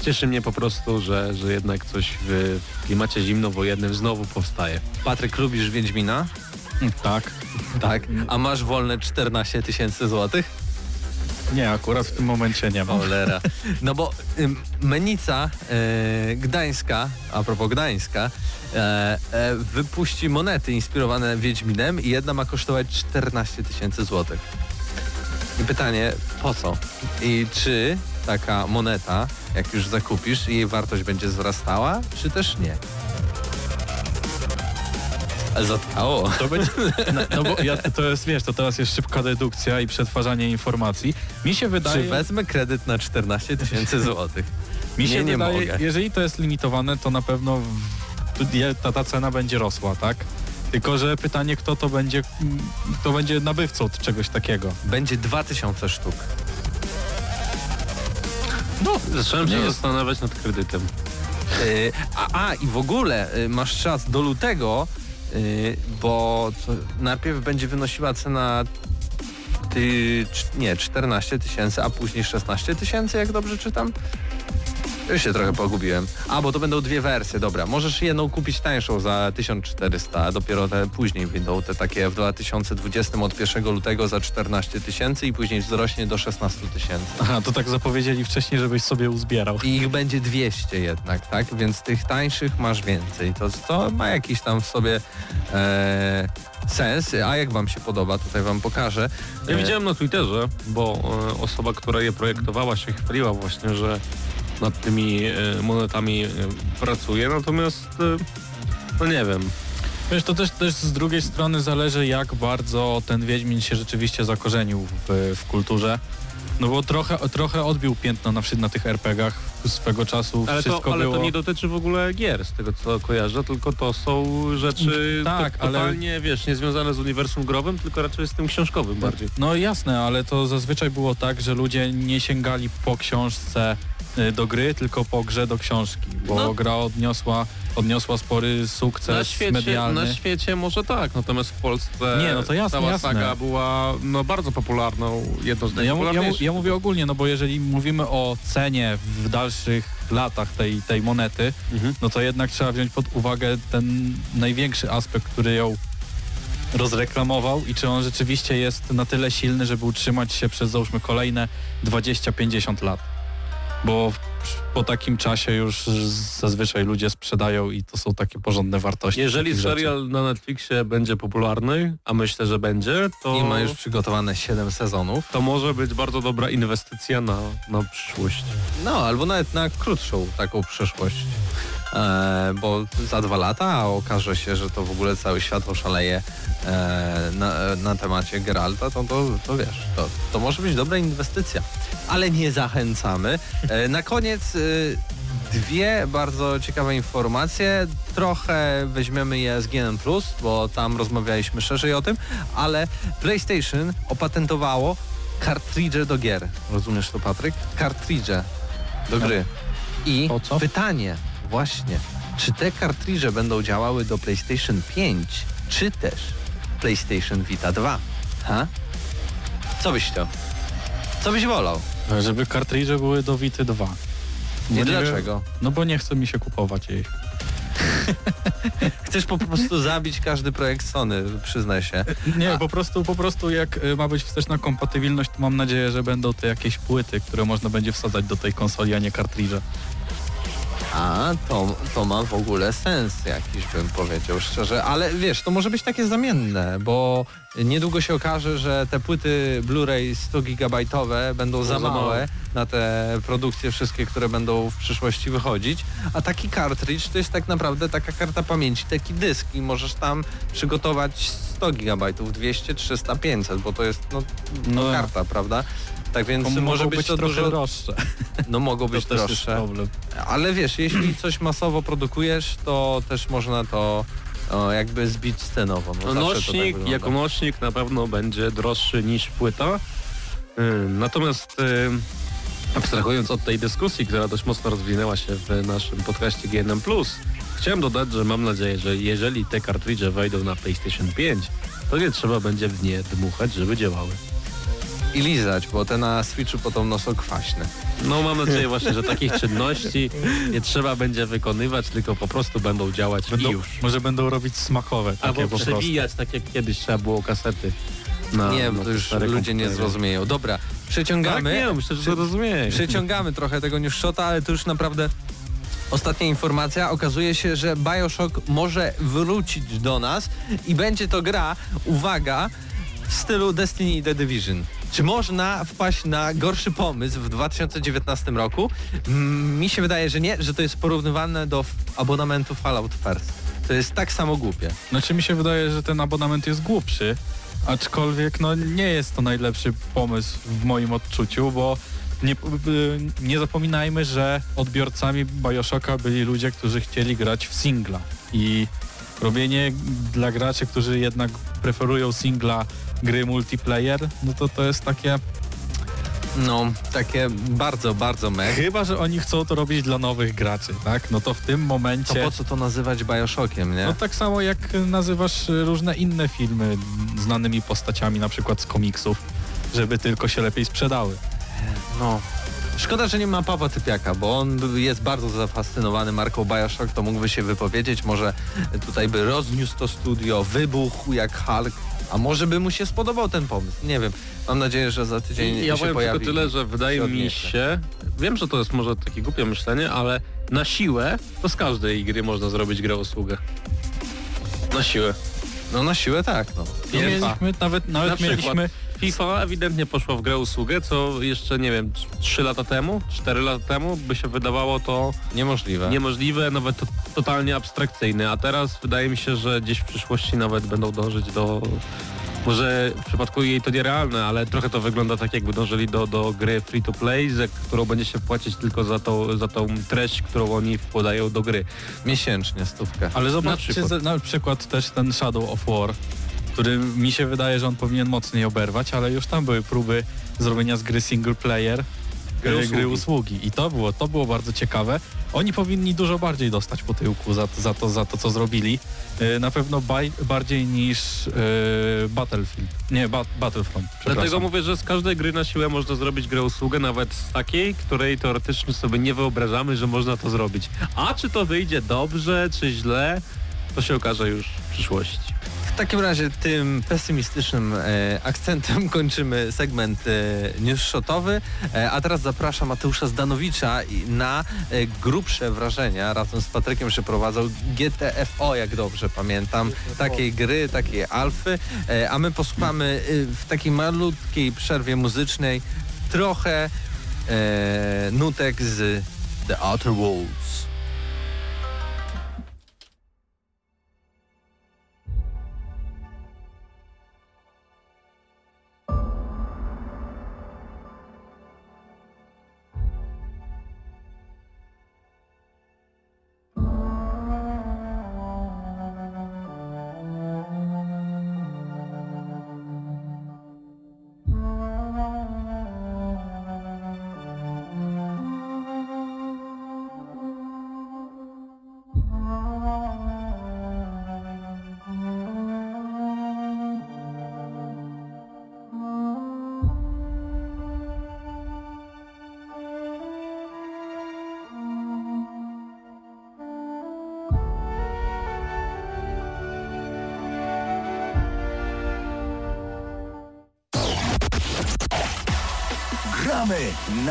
e, cieszy mnie po prostu, że, że jednak coś w, w klimacie zimnowojennym znowu powstaje. Patryk, lubisz Wiedźmina? Tak. Tak. A masz wolne 14 tysięcy złotych? Nie, akurat w tym momencie nie mam. Cholera. No bo Menica e, Gdańska, a propos Gdańska, e, e, wypuści monety inspirowane Wiedźminem i jedna ma kosztować 14 tysięcy złotych. I pytanie, po co? I czy taka moneta, jak już zakupisz, jej wartość będzie wzrastała, czy też nie? Ale zatkało. To będzie, no, no bo ja, to jest, wiesz, to teraz jest szybka dedukcja i przetwarzanie informacji. Mi się wydaje, Czy wezmę kredyt na 14 tysięcy złotych? mi się nie, nie wydaje mogę. jeżeli to jest limitowane, to na pewno ta, ta cena będzie rosła, tak? Tylko, że pytanie, kto to będzie, kto będzie nabywcą czegoś takiego. Będzie 2000 sztuk. No, zacząłem się jest- zastanawiać nad kredytem. Yy, a, a i w ogóle yy, masz czas do lutego, bo co, najpierw będzie wynosiła cena ty, nie, 14 tysięcy, a później 16 tysięcy, jak dobrze czytam? Już się trochę pogubiłem. A, bo to będą dwie wersje, dobra. Możesz jedną kupić tańszą za 1400, a dopiero te później wyjdą te takie w 2020 od 1 lutego za 14 tysięcy i później wzrośnie do 16 tysięcy. Aha, to tak zapowiedzieli wcześniej, żebyś sobie uzbierał. I ich będzie 200 jednak, tak? Więc tych tańszych masz więcej. To, to ma jakiś tam w sobie e, sens. A jak wam się podoba, tutaj wam pokażę. Ja E, widziałem na Twitterze, bo e, osoba, która je projektowała się chwaliła właśnie, że nad tymi e, monetami e, pracuje, natomiast e, no nie wiem. Wiesz, to też, też z drugiej strony zależy, jak bardzo ten Wiedźmin się rzeczywiście zakorzenił w, w kulturze. No bo trochę, trochę odbił piętno na, na tych RPG-ach swego czasu Ale, wszystko to, ale było... to nie dotyczy w ogóle gier, z tego co kojarzę, tylko to są rzeczy Tak, to, ale- totalnie, wiesz, niezwiązane z uniwersum growym, tylko raczej z tym książkowym bardziej. No jasne, ale to zazwyczaj było tak, że ludzie nie sięgali po książce y, do gry, tylko po grze do książki, bo No. gra odniosła, odniosła spory sukces Na świecie, medialny. na świecie może tak, natomiast w Polsce Nie, no to jasne, cała jasne. saga była no, bardzo popularną, jedną z No ja, ja, ja mówię ogólnie, no bo jeżeli mówimy o cenie w dalszych latach tej, tej monety, Mhm. no to jednak trzeba wziąć pod uwagę ten największy aspekt, który ją rozreklamował i czy on rzeczywiście jest na tyle silny, żeby utrzymać się przez załóżmy kolejne 20-50 lat. Bo po takim czasie już zazwyczaj ludzie sprzedają i to są takie porządne wartości. Jeżeli takich rzeczy. serial na Netflixie będzie popularny, a myślę, że będzie, to, I ma już przygotowane 7 sezonów. to może być bardzo dobra inwestycja na, na przyszłość. No, albo nawet na krótszą taką przyszłość. E, bo za dwa lata okaże się, że to w ogóle cały świat oszaleje e, na, na temacie Geralta, to, to, to wiesz, to, to może być dobra inwestycja. Ale nie zachęcamy. E, na koniec dwie bardzo ciekawe informacje. Trochę weźmiemy je z GNM+, bo tam rozmawialiśmy szerzej o tym, ale PlayStation opatentowało kartridże do gier. Rozumiesz to, Patryk? Kartridże do gry. I pytanie właśnie, czy te kartridże będą działały do PlayStation 5, czy też PlayStation Vita 2? Ha? Co byś chciał? Co byś wolał? Żeby kartridże były do Vity 2. Bo Nie wiem- dlaczego? No bo nie chce mi się kupować jej. Chcesz po prostu zabić każdy projekt Sony, przyznaj się. Nie, po prostu, po prostu jak y, ma być wsteczna kompatybilność, to mam nadzieję, że będą te jakieś płyty, które można będzie wsadzać do tej konsoli, a nie kartridże. A, to, to ma w ogóle sens jakiś, bym powiedział szczerze. Ale wiesz, to może być takie zamienne, bo niedługo się okaże, że te płyty Blu-ray 100 gigabajtowe będą za małe na te produkcje wszystkie, które będą w przyszłości wychodzić. A taki cartridge to jest tak naprawdę taka karta pamięci, taki dysk i możesz tam przygotować 100 gigabajtów, 200, 300, 500, bo to jest no, No. karta, prawda? Tak więc To może mogą być, to trochę dużo, droższe. no mogą być to droższe. problem. Ale wiesz, jeśli coś masowo produkujesz, to też można to o, jakby zbić scenowo. No, tak nośnik wygląda. jako nośnik na pewno będzie droższy niż płyta. Y, Natomiast y, abstrahując od tej dyskusji, która dość mocno rozwinęła się w naszym podcaście GNM+, chciałem dodać, że mam nadzieję, że jeżeli te kartridże wejdą na PlayStation 5, to nie trzeba będzie w nie dmuchać, żeby działały. I lizać, bo te na Switchu podobno są kwaśne. No mam nadzieję właśnie, że takich czynności nie trzeba będzie wykonywać, tylko po prostu będą działać Będą, i już. Może będą robić smakowe takie Albo po przewijać, tak jak kiedyś trzeba było kasety. Na, nie, na bo to już ludzie nie komputery. zrozumieją. Dobra, Tak, przeciągamy. nie, myślę, że to rozumieją. Przeciągamy trochę tego news shota, ale to już naprawdę ostatnia informacja. Okazuje się, że Bioshock może wrócić do nas i będzie to gra, uwaga, w stylu Destiny i The Division. Czy można wpaść na gorszy pomysł w 2019 roku? Mm, Mi się wydaje, że nie, że to jest porównywane do abonamentu Fallout First. To jest tak samo głupie. Znaczy mi się wydaje, że ten abonament jest głupszy, aczkolwiek no nie jest to najlepszy pomysł w moim odczuciu, bo nie, y, nie zapominajmy, że odbiorcami Bioshocka byli ludzie, którzy chcieli grać w singla i robienie dla graczy, którzy jednak preferują singla gry multiplayer, no to to jest takie, No, takie bardzo, bardzo mech. chyba, że oni chcą to robić dla nowych graczy, tak? No to w tym To momencie... po co to nazywać Bioshockiem, nie? No tak samo jak nazywasz różne inne filmy znanymi postaciami, na przykład z komiksów, żeby tylko się lepiej sprzedały. No. Szkoda, że nie ma Pawła Typiaka, bo on jest bardzo zafascynowany marką Bioshock, to mógłby się wypowiedzieć, może tutaj by rozniósł to studio, wybuchł jak Hulk, a może by mu się spodobał ten pomysł, nie wiem. Mam nadzieję, że za tydzień I ja się powiem pojawi. tylko tyle, że wydaje mi się, wiem, że to jest może takie głupie myślenie, ale na siłę to z każdej gry można zrobić grę usługę. Na siłę. No na siłę tak, no. No FIFA. mieliśmy, nawet, Na nawet przykład mieliśmy, FIFA ewidentnie poszła w grę usługę, co jeszcze, nie wiem, 3 lata temu, 4 lata temu by się wydawało to Niemożliwe. niemożliwe, nawet to, totalnie abstrakcyjne, a teraz wydaje mi się, że gdzieś w przyszłości nawet będą dążyć do Może w przypadku jej to nierealne, ale trochę to wygląda tak, jakby dążyli do, do gry free to play, za którą będzie się płacić tylko za, to, za tą treść, którą oni wkładają do gry. Miesięcznie stówkę. Ale zobaczcie przykład. za- na przykład też ten Shadow of War, który mi się wydaje, że on powinien mocniej oberwać, ale już tam były próby zrobienia z gry single player, Gry gry, gry usługi. usługi. I to było, to było bardzo ciekawe. Oni powinni dużo bardziej dostać po tyłku za, za, to, za to, co zrobili. Yy, Na pewno baj, bardziej niż yy, Battlefield. Nie, ba, Battlefront. Dlatego mówię, że z każdej gry na siłę można zrobić grę usługę, nawet z takiej, której teoretycznie sobie nie wyobrażamy, że można to zrobić. A czy to wyjdzie dobrze, czy źle, to się okaże już w przyszłości. W takim razie tym pesymistycznym e, akcentem kończymy segment e, newsshotowy, e, a teraz zapraszam Mateusza Zdanowicza na e, grubsze wrażenia. Razem z Patrykiem przeprowadzał GTFO, jak dobrze pamiętam, takiej gry, takiej alfy, e, a my posłuchamy e, w takiej malutkiej przerwie muzycznej trochę e, nutek z The Outer Worlds.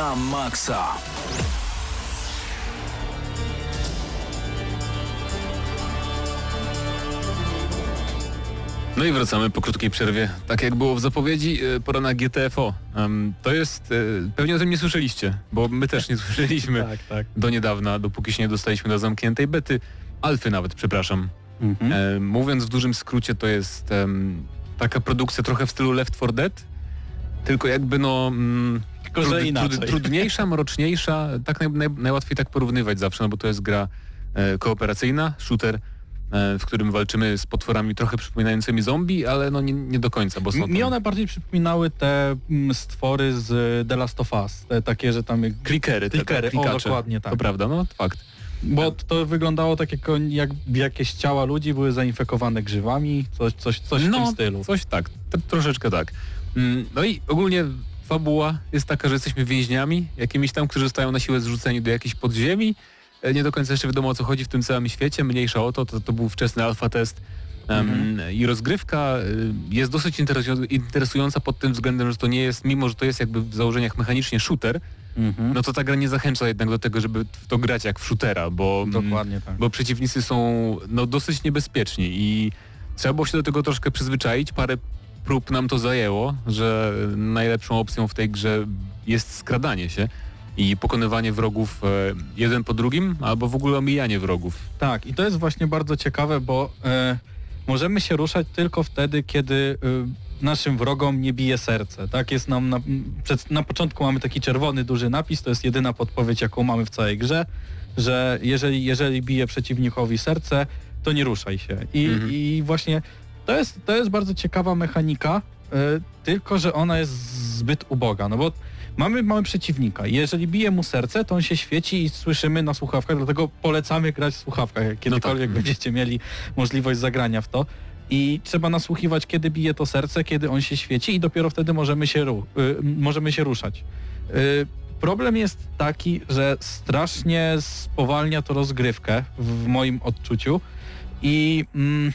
Na maksa. No i wracamy po krótkiej przerwie. Tak jak było w zapowiedzi, e, pora na GTFO. To jest, e, pewnie o tym nie słyszeliście, bo my też nie słyszeliśmy Tak, tak. do niedawna, dopóki się nie dostaliśmy do zamkniętej bety. Alfy nawet, przepraszam. Mhm. E, mówiąc w dużym skrócie, to jest taka produkcja trochę w stylu Left 4 Dead, tylko jakby no... Tylko, że inaczej. trudniejsza, mroczniejsza, tak naj, naj, najłatwiej tak porównywać zawsze, no bo to jest gra e, kooperacyjna, shooter, e, w którym walczymy z potworami trochę przypominającymi zombie, ale no nie, nie do końca, bo są Mi one bardziej przypominały te mm, stwory z The Last of Us, te takie, że tam jak klikery, te, te Klikery, o, dokładnie tak. To prawda, no fakt. Bo to wyglądało tak, jak, jak jakieś ciała ludzi były zainfekowane grzywami, coś, coś, coś w no, tym stylu. coś tak, t- troszeczkę tak. Mm, No i ogólnie fabuła jest taka, że jesteśmy więźniami, jakimiś tam, którzy zostają na siłę zrzuceni do jakiejś podziemi. E, Nie do końca jeszcze wiadomo o co chodzi w tym całym świecie, mniejsza o to, to, to był wczesny alfa test. Em, I rozgrywka y, jest dosyć interesu- interesująca pod tym względem, że to nie jest, mimo że to jest jakby w założeniach mechanicznie shooter, Mhm. no to ta gra nie zachęca jednak do tego, żeby w to grać jak w shootera, bo, mm, tak. bo przeciwnicy są no, dosyć niebezpieczni i trzeba było się do tego troszkę przyzwyczaić. Parę prób nam to zajęło, że najlepszą opcją w tej grze jest skradanie się i pokonywanie wrogów e, jeden po drugim, albo w ogóle omijanie wrogów. Tak, i to jest właśnie bardzo ciekawe, bo e, możemy się ruszać tylko wtedy, kiedy e, naszym wrogom nie bije serce. Tak jest nam na, przed, na początku mamy taki czerwony duży napis, to jest jedyna podpowiedź, jaką mamy w całej grze, że jeżeli, jeżeli bije przeciwnikowi serce, to nie ruszaj się. I, Mhm. i właśnie to jest, to jest bardzo ciekawa mechanika, e, tylko że ona jest zbyt uboga, no bo mamy, mamy przeciwnika. Jeżeli bije mu serce, to on się świeci i słyszymy na słuchawkach, dlatego polecamy grać w słuchawkach, jak kiedykolwiek tak. będziecie mieli możliwość zagrania w to. I trzeba nasłuchiwać, kiedy bije to serce, kiedy on się świeci i dopiero wtedy możemy się, ru- y, możemy się ruszać. Y, problem jest taki, że strasznie spowalnia to rozgrywkę w, w moim odczuciu i mm,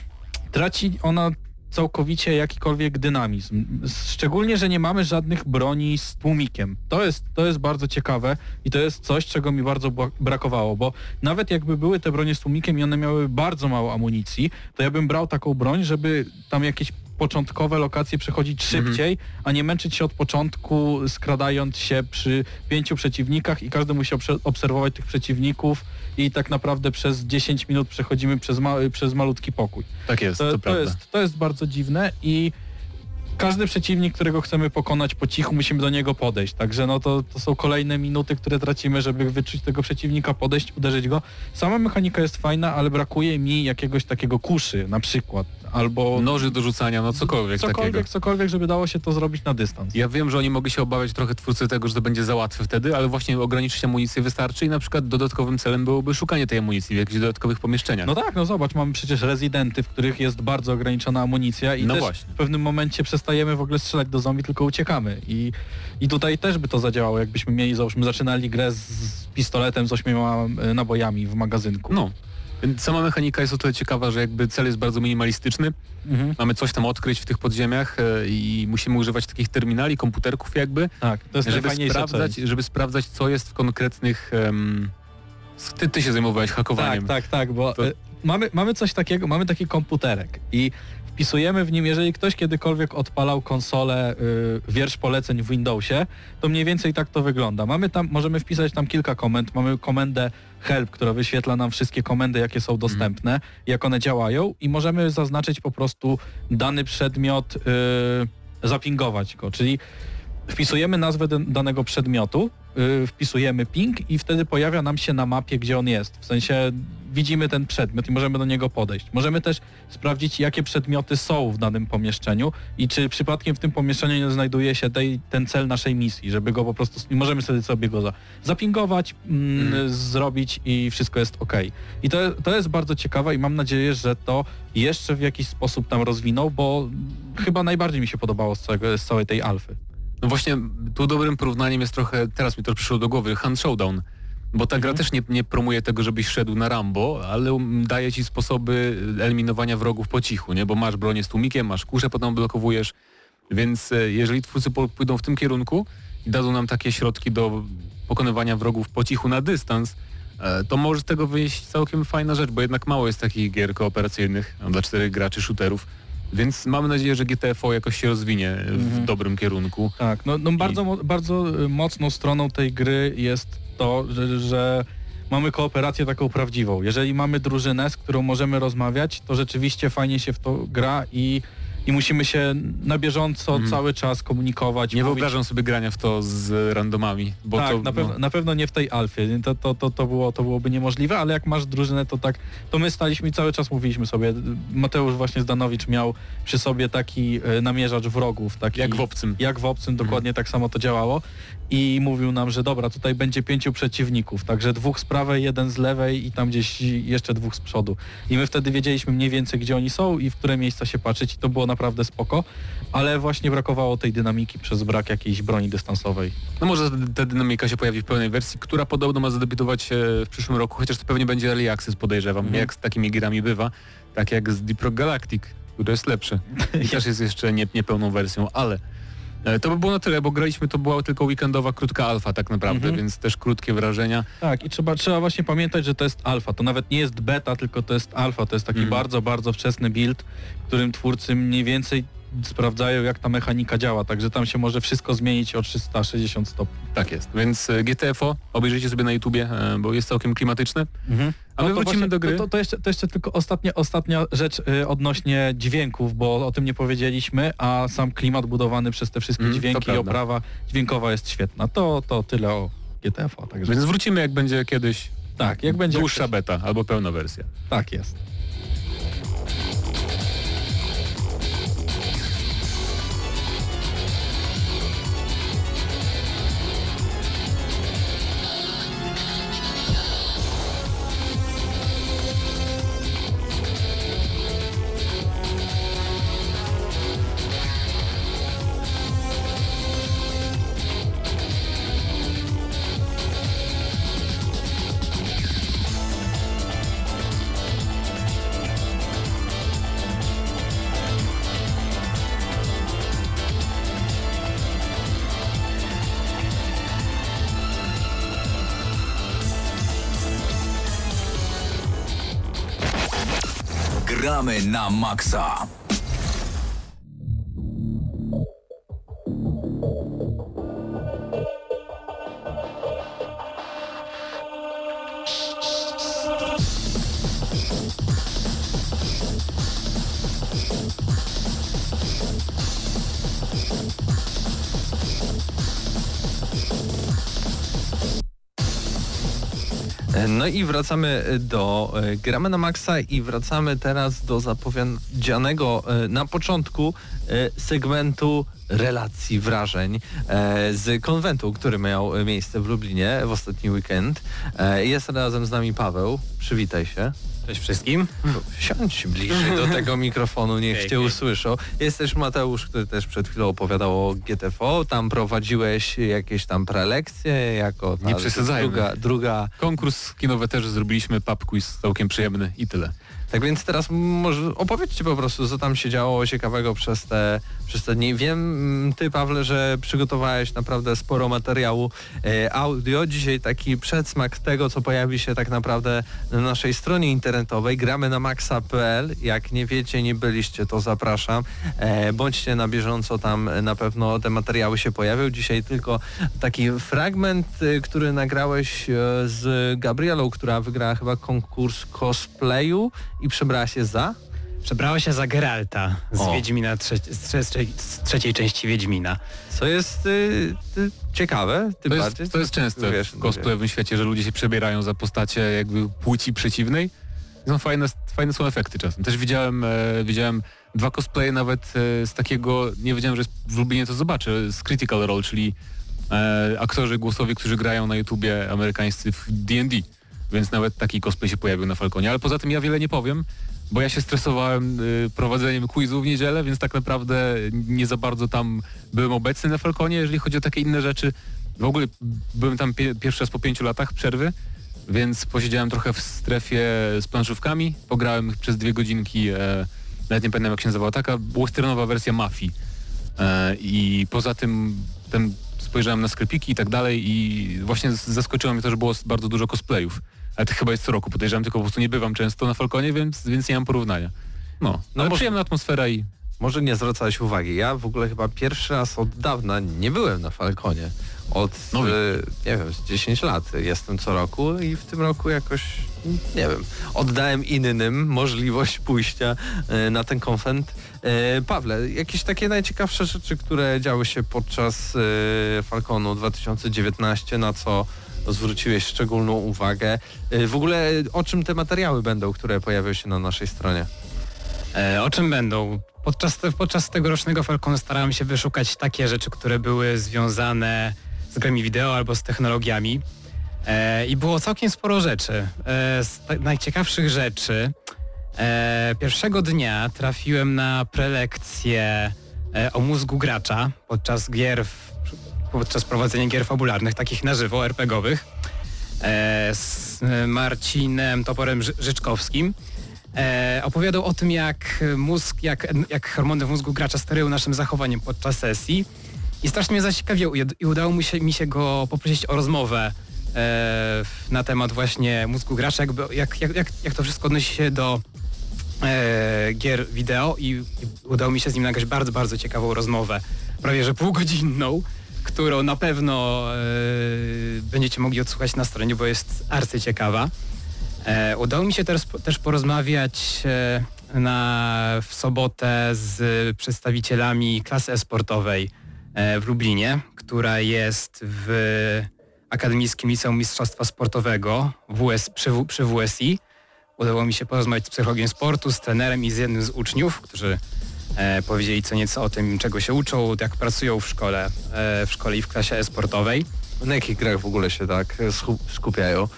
traci ona całkowicie jakikolwiek dynamizm. Szczególnie, że nie mamy żadnych broni z tłumikiem. To jest, to jest bardzo ciekawe i to jest coś, czego mi bardzo brakowało, bo nawet jakby były te bronie z tłumikiem i one miały bardzo mało amunicji, to ja bym brał taką broń, żeby tam jakieś początkowe lokacje przechodzić szybciej, a nie męczyć się od początku, skradając się przy pięciu przeciwnikach i każdy prze- obserwować tych przeciwników i tak naprawdę przez 10 minut przechodzimy przez, ma- przez malutki pokój. Tak jest, to, To, to, prawda. jest, to jest bardzo dziwne i każdy przeciwnik, którego chcemy pokonać po cichu, musimy do niego podejść. Także no to, to są kolejne minuty, które tracimy, żeby wyczuć tego przeciwnika, podejść, uderzyć go. Sama mechanika jest fajna, ale brakuje mi jakiegoś takiego kuszy na przykład. Albo Noży do rzucania, no cokolwiek, cokolwiek, takiego. cokolwiek, żeby dało się to zrobić na dystans. Ja wiem, że oni mogli się obawiać trochę twórcy tego, że to będzie za łatwe wtedy, ale właśnie ograniczyć amunicję wystarczy i na przykład dodatkowym celem byłoby szukanie tej amunicji w jakichś dodatkowych pomieszczeniach. No tak, no zobacz, mamy przecież rezydenty, w których jest bardzo ograniczona amunicja i No też właśnie. w pewnym momencie przestajemy w ogóle strzelać do zombie, tylko uciekamy. I, I tutaj też by to zadziałało, jakbyśmy mieli, załóżmy, zaczynali grę z, pistoletem z ośmioma e, nabojami w magazynku. No. Sama mechanika jest o tyle ciekawa, że jakby cel jest bardzo minimalistyczny. Mhm. Mamy coś tam odkryć w tych podziemiach e, i musimy używać takich terminali, komputerków jakby, Tak, żeby sprawdzać, żeby sprawdzać, co jest w konkretnych... em, ty, ty się zajmowałeś hakowaniem. Tak, tak, tak, bo To- e, mamy, mamy coś takiego, mamy taki komputerek i wpisujemy w nim, jeżeli ktoś kiedykolwiek odpalał konsolę y, wiersz poleceń w Windowsie, to mniej więcej tak to wygląda. Mamy tam, możemy wpisać tam kilka komend, mamy komendę help, która wyświetla nam wszystkie komendy, jakie są dostępne, jak one działają i możemy zaznaczyć po prostu dany przedmiot, y, zapingować go, czyli wpisujemy nazwę danego przedmiotu, y, wpisujemy ping i wtedy pojawia nam się na mapie, gdzie on jest. W sensie widzimy ten przedmiot i możemy do niego podejść. Możemy też sprawdzić, jakie przedmioty są w danym pomieszczeniu i czy przypadkiem w tym pomieszczeniu nie znajduje się tej, ten cel naszej misji, żeby go po prostu, i możemy sobie sobie go za, zapingować, mm, Mhm. zrobić i wszystko jest ok. I to, to jest bardzo ciekawe i mam nadzieję, że to jeszcze w jakiś sposób tam rozwinął, bo chyba najbardziej mi się podobało z, całego, z całej tej alfy. No właśnie, tu dobrym porównaniem jest trochę, teraz mi to przyszło do głowy, Hand Showdown. Bo ta gra Mhm. też nie, nie promuje tego, żebyś szedł na Rambo, ale um, daje ci sposoby eliminowania wrogów po cichu, nie? Bo masz bronię z tłumikiem, masz kuszę, potem blokowujesz. Więc e, jeżeli twórcy pójdą w tym kierunku i dadzą nam takie środki do pokonywania wrogów po cichu na dystans, e, to może z tego wyjść całkiem fajna rzecz, bo jednak mało jest takich gier kooperacyjnych dla czterech graczy shooterów. Więc mamy nadzieję, że GTFO jakoś się rozwinie w Mhm. dobrym kierunku. Tak, no, no bardzo, mo- bardzo y, mocną stroną tej gry jest to, że, że mamy kooperację taką prawdziwą. Jeżeli mamy drużynę, z którą możemy rozmawiać, to rzeczywiście fajnie się w to gra i, i musimy się na bieżąco Mhm. cały czas komunikować. Nie mówić- wyobrażam sobie grania w to z randomami, bo tak, to na, pew- no, na pewno nie w tej alfie. To, to, to, to, było, to byłoby niemożliwe, ale jak masz drużynę, to tak, to my staliśmy i cały czas mówiliśmy sobie. Mateusz właśnie Zdanowicz miał przy sobie taki e, namierzacz wrogów. Taki, jak w obcym. jak w obcym dokładnie tak samo to działało i mówił nam, że dobra, tutaj będzie pięciu przeciwników, także dwóch z prawej, jeden z lewej i tam gdzieś jeszcze dwóch z przodu. I my wtedy wiedzieliśmy mniej więcej, gdzie oni są i w które miejsca się patrzeć i to było naprawdę spoko, ale właśnie brakowało tej dynamiki przez brak jakiejś broni dystansowej. No może ta dynamika się pojawi w pełnej wersji, która podobno ma zadebiutować w przyszłym roku, chociaż to pewnie będzie early access podejrzewam, Mhm. jak z takimi grami bywa, tak jak z Deep Rock Galactic, który jest lepszy i też jest jeszcze nie, niepełną wersją, ale to by było na tyle, bo graliśmy, to była tylko weekendowa krótka alfa tak naprawdę, Mhm. więc też krótkie wrażenia. Tak, i trzeba, trzeba właśnie pamiętać, że to jest alfa. To nawet nie jest beta, tylko to jest alfa. To jest taki Mhm. bardzo, bardzo wczesny build, którym twórcy mniej więcej sprawdzają, jak ta mechanika działa. Także tam się może wszystko zmienić o 360 stopni. Tak jest, więc e, GTFO obejrzyjcie sobie na YouTubie, e, bo jest całkiem klimatyczne. A my No wrócimy właśnie- do gry. To, to, jeszcze, to jeszcze tylko ostatnia, ostatnia rzecz y, odnośnie dźwięków, bo o tym nie powiedzieliśmy, a sam klimat budowany przez te wszystkie Mm, to dźwięki i oprawa dźwiękowa jest świetna. To, to tyle o GTFO. Także Więc wrócimy jak będzie kiedyś tak, jak będzie dłuższa beta albo pełna wersja. Tak jest. Na maksa. No i wracamy do e, Gramy na Maxa i wracamy teraz do zapowiedzianego e, na początku e, segmentu relacji wrażeń e, z konwentu, który miał miejsce w Lublinie w ostatni weekend. E, Jest razem z nami Paweł. Przywitaj się. Cześć wszystkim. Siądź bliżej do tego mikrofonu, niech cię usłyszą. Jest też Mateusz, który też przed chwilą opowiadał o GTV. Tam prowadziłeś jakieś tam prelekcje jako ta Nie przesadzajmy. druga, druga Konkurs kinowy też zrobiliśmy, pub quiz całkiem przyjemny i tyle. Tak więc teraz może opowiedzcie po prostu, co tam się działo ciekawego przez te, przez te dni. Wiem, mm, ty Pawle, że przygotowałeś naprawdę sporo materiału e, audio. Dzisiaj taki przedsmak tego, co pojawi się tak naprawdę na naszej stronie internetowej. Gramy na maxa.pl. Jak nie wiecie, nie byliście, to zapraszam. E, bądźcie na bieżąco, tam na pewno te materiały się pojawią. Dzisiaj tylko taki fragment, y, który nagrałeś e, z Gabrielą, która wygrała chyba konkurs cosplayu i przebrała się za? Przebrała się za Geralta z O. Wiedźmina, trze z, trzeciej, z trzeciej części Wiedźmina. Co jest y, y, ciekawe, tym To bardziej. jest, to jest częste wiesz, w cosplayowym świecie, że ludzie się przebierają za postacie jakby płci przeciwnej. Są fajne, fajne są efekty czasem. Też widziałem, e, widziałem dwa cosplaye nawet e, z takiego, nie wiedziałem, że w Lublinie to zobaczę, z Critical Role, czyli e, aktorzy głosowi, którzy grają na YouTubie amerykańscy w D&D. Więc nawet taki cosplay się pojawił na Falconie. Ale poza tym ja wiele nie powiem, bo ja się stresowałem y, prowadzeniem quizu w niedzielę, więc tak naprawdę nie za bardzo tam byłem obecny na Falconie, jeżeli chodzi o takie inne rzeczy. W ogóle byłem tam pie pierwszy raz po pięciu latach przerwy, więc posiedziałem trochę w strefie z planszówkami, pograłem przez dwie godzinki, e, nawet nie pamiętam jak się nazywała, taka westernowa wersja Mafii. E, I poza tym ten, spojrzałem na sklepiki i tak dalej i właśnie zaskoczyło mnie to, że było bardzo dużo cosplayów. Ale to chyba jest co roku, podejrzewam, tylko po prostu nie bywam często na Falconie, więc, więc nie mam porównania. No, no ale może- przyjemna atmosfera i Może nie zwracałeś uwagi. Ja w ogóle chyba pierwszy raz od dawna nie byłem na Falconie. Od, No y, nie wiem, z 10 lat jestem co roku i w tym roku jakoś, nie wiem, oddałem innym możliwość pójścia y, na ten konwent. Y, Pawle, jakieś takie najciekawsze rzeczy, które działy się podczas y, Falconu 2019, na co zwróciłeś szczególną uwagę. Y, W ogóle o czym te materiały będą, które pojawią się na naszej stronie? E, o czym będą? Podczas, podczas tegorocznego Falconu starałem się wyszukać takie rzeczy, które były związane z grami wideo albo z technologiami. E, I było całkiem sporo rzeczy. E, z najciekawszych rzeczy e, pierwszego dnia trafiłem na prelekcję e, o mózgu gracza podczas gier, w, podczas prowadzenia gier fabularnych, takich na żywo, RPGowych e, z Marcinem Toporem Ży- Życzkowskim. E, opowiadał o tym, jak mózg, jak, jak hormony w mózgu gracza sterują naszym zachowaniem podczas sesji. I strasznie mnie zaciekawiał i, i udało mi się, mi się go poprosić o rozmowę e, na temat właśnie mózgu gracza, jakby, jak, jak, jak, jak to wszystko odnosi się do e, gier wideo i, i udało mi się z nim nagrać bardzo, bardzo ciekawą rozmowę, prawie że półgodzinną, którą na pewno e, będziecie mogli odsłuchać na stronie, bo jest arcyciekawa. E, udało mi się też, też porozmawiać e, na, w sobotę z przedstawicielami klasy esportowej e, w Lublinie, która jest w Akademickim Liceum Mistrzostwa Sportowego WS, przy, przy WSI. Udało mi się porozmawiać z psychologiem sportu, z trenerem i z jednym z uczniów, którzy e, powiedzieli co nieco o tym, czego się uczą, jak pracują w szkole, e, w szkole i w klasie e-sportowej. Na jakich grach w ogóle się tak e, skupiają?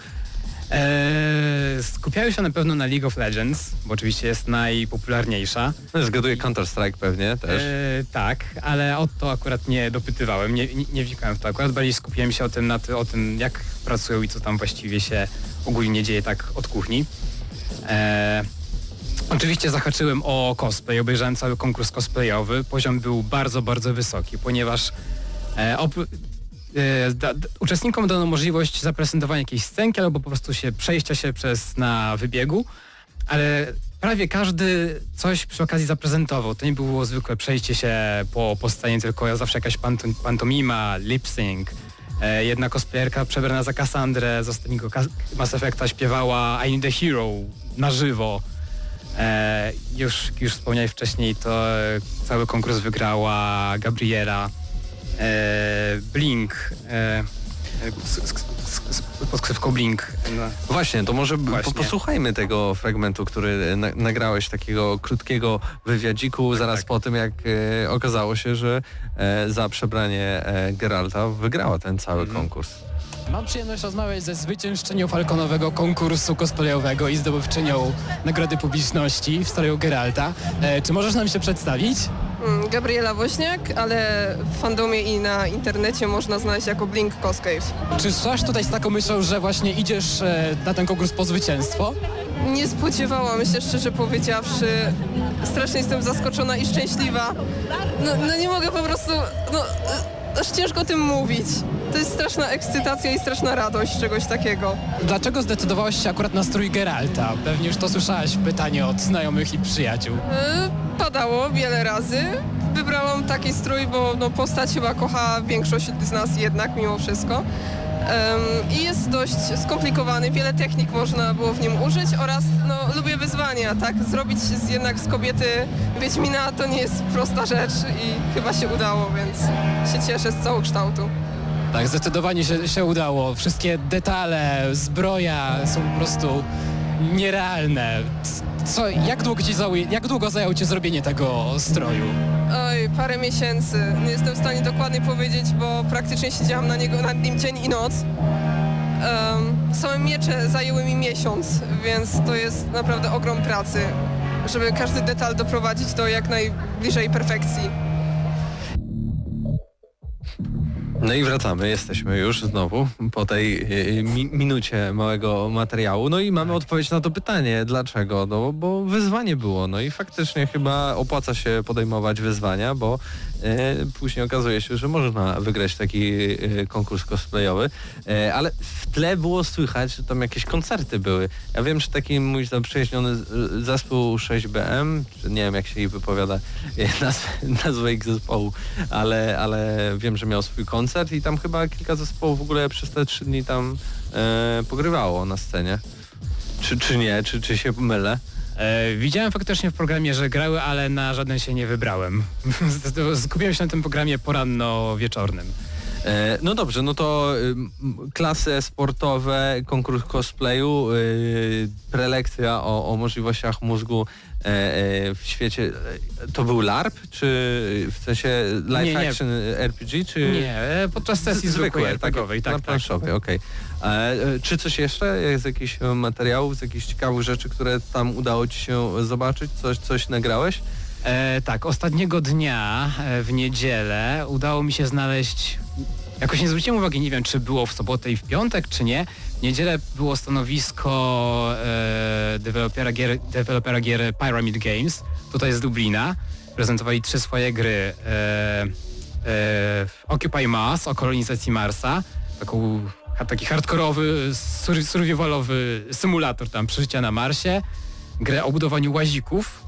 Eee, skupiają się na pewno na League of Legends, bo oczywiście jest najpopularniejsza. No, Zgaduję Counter-Strike pewnie też. Eee, tak, ale o to akurat nie dopytywałem, nie, nie, nie wnikałem w to. Akurat bardziej skupiłem się o tym, na ty, o tym, jak pracują i co tam właściwie się ogólnie dzieje tak od kuchni. Eee, oczywiście zahaczyłem o cosplay, obejrzałem cały konkurs cosplayowy. Poziom był bardzo, bardzo wysoki, ponieważ e, opr- e, da, uczestnikom dano możliwość zaprezentowania jakiejś scenki albo po prostu się przejścia się przez na wybiegu, ale prawie każdy coś przy okazji zaprezentował. To nie było zwykłe przejście się po, po scenie, tylko zawsze jakaś panto, pantomima, lip sync. E, jedna cosplayerka przebrana za Cassandrę z ostatniego Mass Effecta śpiewała I Need Hero na żywo. E, już, już wspomniałeś wcześniej, to e, cały konkurs wygrała Gabriela e, Blink. E, z, pod ksywką Blink. No. Właśnie, to może Właśnie. Po, posłuchajmy tego fragmentu, który na, nagrałeś, takiego krótkiego wywiadziku zaraz po tym, jak e, okazało się, że e, za przebranie e, Geralta wygrała ten cały konkurs. Mam przyjemność rozmawiać ze zwyciężczynią falkonowego konkursu cosplayowego i zdobywczynią Nagrody Publiczności w stroju Geralta. E, czy możesz nam się przedstawić? Mm, Gabriela Woźniak, ale w fandomie i na internecie można znaleźć jako Blink Coscave. Czy szłaś tutaj z taką myślą, że właśnie idziesz e, na ten konkurs po zwycięstwo? Nie spodziewałam się, szczerze powiedziawszy. Strasznie jestem zaskoczona i szczęśliwa. No, no nie mogę po prostu, no aż ciężko o tym mówić. To jest straszna ekscytacja i straszna radość czegoś takiego. Dlaczego zdecydowałaś się akurat na strój Geralta? Pewnie już to słyszałaś pytanie od znajomych i przyjaciół. E, Padało wiele razy. Wybrałam taki strój, bo no, postać chyba kocha większość z nas jednak mimo wszystko. I jest dość skomplikowany, wiele technik można było w nim użyć oraz no, lubię wyzwania, tak? Zrobić z, jednak z kobiety Wiedźmina to nie jest prosta rzecz i chyba się udało, więc się cieszę z całokształtu. Tak, zdecydowanie się, się udało. Wszystkie detale, zbroja są po prostu nierealne. Co, jak, długo ci zajęło, jak długo zajęło Ci zrobienie tego stroju? Oj, parę miesięcy. Nie jestem w stanie dokładnie powiedzieć, bo praktycznie siedziałam na niego nad nim dzień i noc. Em, same miecze zajęły mi miesiąc, więc to jest naprawdę ogrom pracy, żeby każdy detal doprowadzić do jak najbliżej perfekcji. No i wracamy, jesteśmy już znowu po tej e, mi, minucie małego materiału. No i mamy odpowiedź na to pytanie, dlaczego? No bo wyzwanie było, no i faktycznie chyba opłaca się podejmować wyzwania, bo e, później okazuje się, że można wygrać taki e, konkurs cosplayowy, e, ale w tle było słychać, że tam jakieś koncerty były. Ja wiem, że taki mój zaprzyjaźniony zespół 6BM, czy nie wiem jak się jej wypowiada nazwę, nazwę ich zespołu, ale, ale wiem, że miał swój koncert i tam chyba kilka zespołów w ogóle przez te trzy dni tam e, pogrywało na scenie. Czy, czy nie, czy, czy się mylę? E, widziałem faktycznie w programie, że grały, ale na żaden się nie wybrałem. Skupiłem się na tym programie poranno-wieczornym. E, No dobrze, no to ym, klasy sportowe, konkurs cosplayu, y, prelekcja o, o możliwościach mózgu e, e, w świecie. To był LARP, czy w sensie live Nie, nie. action RPG, czy Nie, podczas sesji zwykłej RPGowej, na tak, tak. planszowej, okej. E, e, Czy coś jeszcze z jakichś materiałów, z jakichś ciekawych rzeczy, które tam udało Ci się zobaczyć? Coś, coś nagrałeś? E, tak, ostatniego dnia e, w niedzielę udało mi się znaleźć. Jakoś nie zwróciłem uwagi, nie wiem czy było w sobotę i w piątek, czy nie. W niedzielę było stanowisko e, dewelopera, gier, dewelopera gier Pyramid Games, tutaj z Dublina. Prezentowali trzy swoje gry. E, e, Occupy Mars o kolonizacji Marsa, taką, taki hardkorowy, sur, survivalowy symulator tam przeżycia na Marsie grę o budowaniu łazików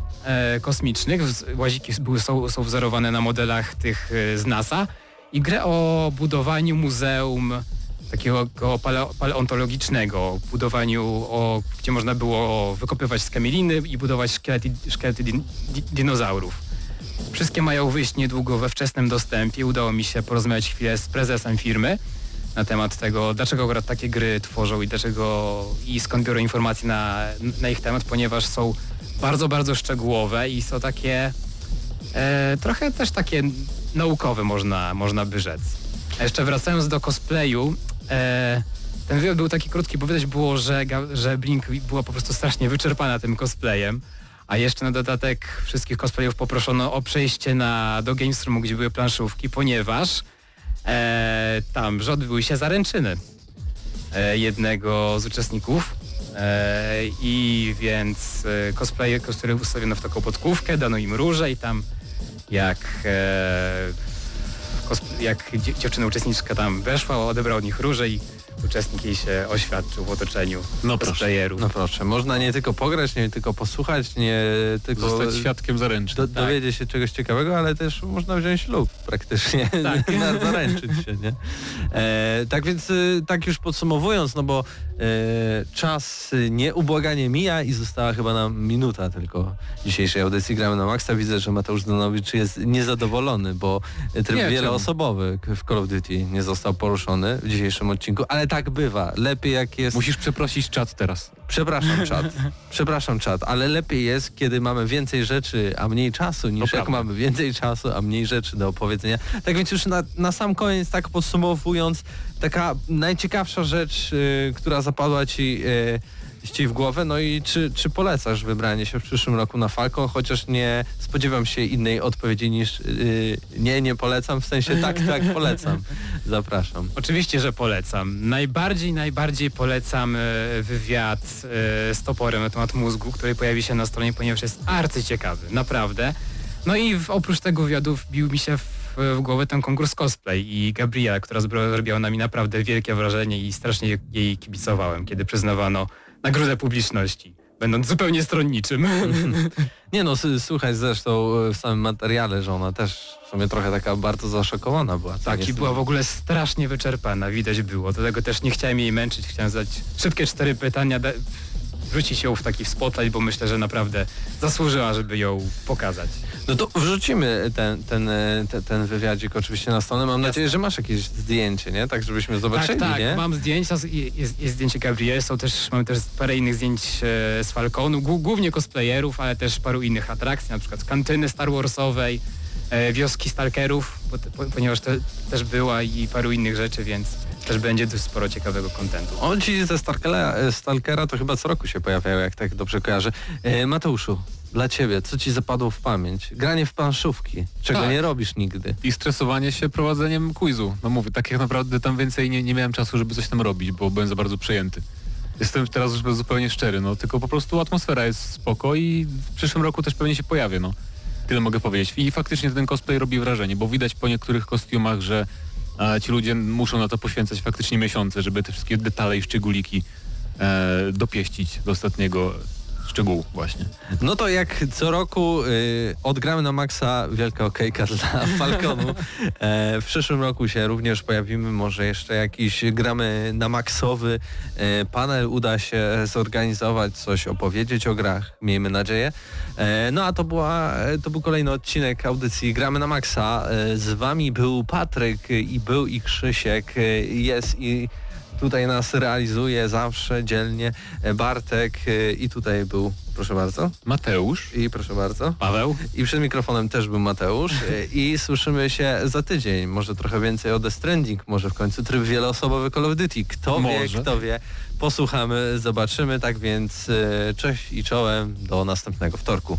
kosmicznych. Wz- Łaziki są, są wzorowane na modelach tych e, z NASA i grę o budowaniu muzeum takiego paleontologicznego, budowaniu, o, gdzie można było wykopywać skamieliny i budować szkielety, szkielety din, di, dinozaurów. Wszystkie mają wyjść niedługo we wczesnym dostępie. Udało mi się porozmawiać chwilę z prezesem firmy na temat tego, dlaczego akurat takie gry tworzą i dlaczego i skąd biorą informacje na, na ich temat, ponieważ są bardzo, bardzo szczegółowe i są takie e, trochę też takie naukowe można, można by rzec. A jeszcze wracając do cosplayu, e, ten wywiad był taki krótki, bo widać było, że, że Blink była po prostu strasznie wyczerpana tym cosplayem. A jeszcze na dodatek wszystkich cosplayów poproszono o przejście na, do Games Roomu, gdzie były planszówki, ponieważ e, tam odbyły się zaręczyny e, jednego z uczestników. E, I więc e, cosplaye, które ustawiono w taką podkówkę, dano im róże i tam jak, e, jak dzie- dziewczyna uczestniczka tam weszła, odebrał od nich róże i uczestnik jej się oświadczył w otoczeniu No proszę. cosplayerów. No proszę, można nie tylko pograć, nie tylko posłuchać, nie tylko Zostać świadkiem zaręcznym. do, dowiedzieć się czegoś ciekawego, ale też można wziąć ślub praktycznie, Tak. na, zaręczyć się, nie? E, tak więc y, tak już podsumowując, no bo czas y, nieubłaganie mija i została chyba nam minuta tylko dzisiejszej audycji Gramy na Maxa. Widzę, że Mateusz Danowicz jest niezadowolony, bo tryb Nie, wieloosobowy w Call of Duty nie został poruszony w dzisiejszym odcinku, ale tak bywa. Lepiej jak jest... Musisz przeprosić czat teraz. Przepraszam czat, przepraszam czat, ale lepiej jest, kiedy mamy więcej rzeczy, a mniej czasu, niż jak mamy więcej czasu, a mniej rzeczy do opowiedzenia. Tak więc już na, na sam koniec, tak podsumowując, taka najciekawsza rzecz, y, która zapadła ci, y, ci w głowę, no i czy, czy polecasz wybranie się w przyszłym roku na Falcon, chociaż nie spodziewam się innej odpowiedzi niż y, nie, nie polecam, w sensie tak, tak, polecam. Zapraszam. Oczywiście, że polecam. Najbardziej, najbardziej polecam e, wywiad e, z toporem na temat mózgu, który pojawi się na stronie, ponieważ jest arcyciekawy, naprawdę. No i oprócz tego wywiadu wbił mi się w, w głowę ten konkurs cosplay i Gabriela, która zrobiła na mi naprawdę wielkie wrażenie i strasznie jej kibicowałem, kiedy przyznawano nagrodę publiczności, będąc zupełnie stronniczym. Nie no, słuchaj zresztą y, w samym materiale, że ona też w sumie trochę taka bardzo zaszokowana była. Tak, i była w ogóle strasznie wyczerpana, widać było. Dlatego też nie chciałem jej męczyć, chciałem zadać szybkie cztery pytania, wrzucić ją w taki spotlight, bo myślę, że naprawdę zasłużyła, żeby ją pokazać. No to wrzucimy ten, ten, e, te- ten wywiadzik oczywiście na stronę. Mam nadzieję, że masz jakieś zdjęcie, nie? Tak, żebyśmy zobaczyli, tak, tak, nie? mam zdjęcia, jest, jest zdjęcie Gabriel, są też, mam też parę innych zdjęć e, z Falconu, głó- głównie cosplayerów, ale też paru innych atrakcji, na przykład kantyny Star Warsowej, e, wioski Stalkerów, ponieważ te, też była i paru innych rzeczy, więc też będzie dość sporo ciekawego kontentu. O, ci ze Stalkera, e, Stalkera to chyba co roku się pojawiają, jak tak dobrze kojarzę. E, Mateuszu, dla ciebie, co ci zapadło w pamięć? Granie w planszówki, czego Tak. nie robisz nigdy. I stresowanie się prowadzeniem quizu. No mówię, tak jak naprawdę tam więcej nie, nie miałem czasu, żeby coś tam robić, bo byłem za bardzo przejęty. Jestem teraz już zupełnie szczery, no tylko po prostu atmosfera jest spoko i w przyszłym roku też pewnie się pojawię, no. Tyle mogę powiedzieć. I faktycznie ten cosplay robi wrażenie, bo widać po niektórych kostiumach, że e, ci ludzie muszą na to poświęcać faktycznie miesiące, żeby te wszystkie detale i szczególiki e, dopieścić do ostatniego szczegółu właśnie. No to jak co roku y, odgramy na maksa wielka okejka dla Falconu. E, w przyszłym roku się również pojawimy, może jeszcze jakiś gramy na maksowy e, panel uda się zorganizować, coś opowiedzieć o grach, miejmy nadzieję. E, no a to, była, to był kolejny odcinek audycji Gramy na maksa. E, z wami był Patryk i był i Krzysiek, e, jest i Tutaj nas realizuje zawsze dzielnie e, Bartek e, i tutaj był, proszę bardzo, Mateusz, i proszę bardzo. Paweł? I przed mikrofonem też był Mateusz e, i słyszymy się za tydzień. Może trochę więcej o The Stranding, może w końcu tryb wieloosobowy Call of Duty. Kto wie, Może. kto wie. Posłuchamy, zobaczymy. Tak więc cześć i czołem do następnego wtorku.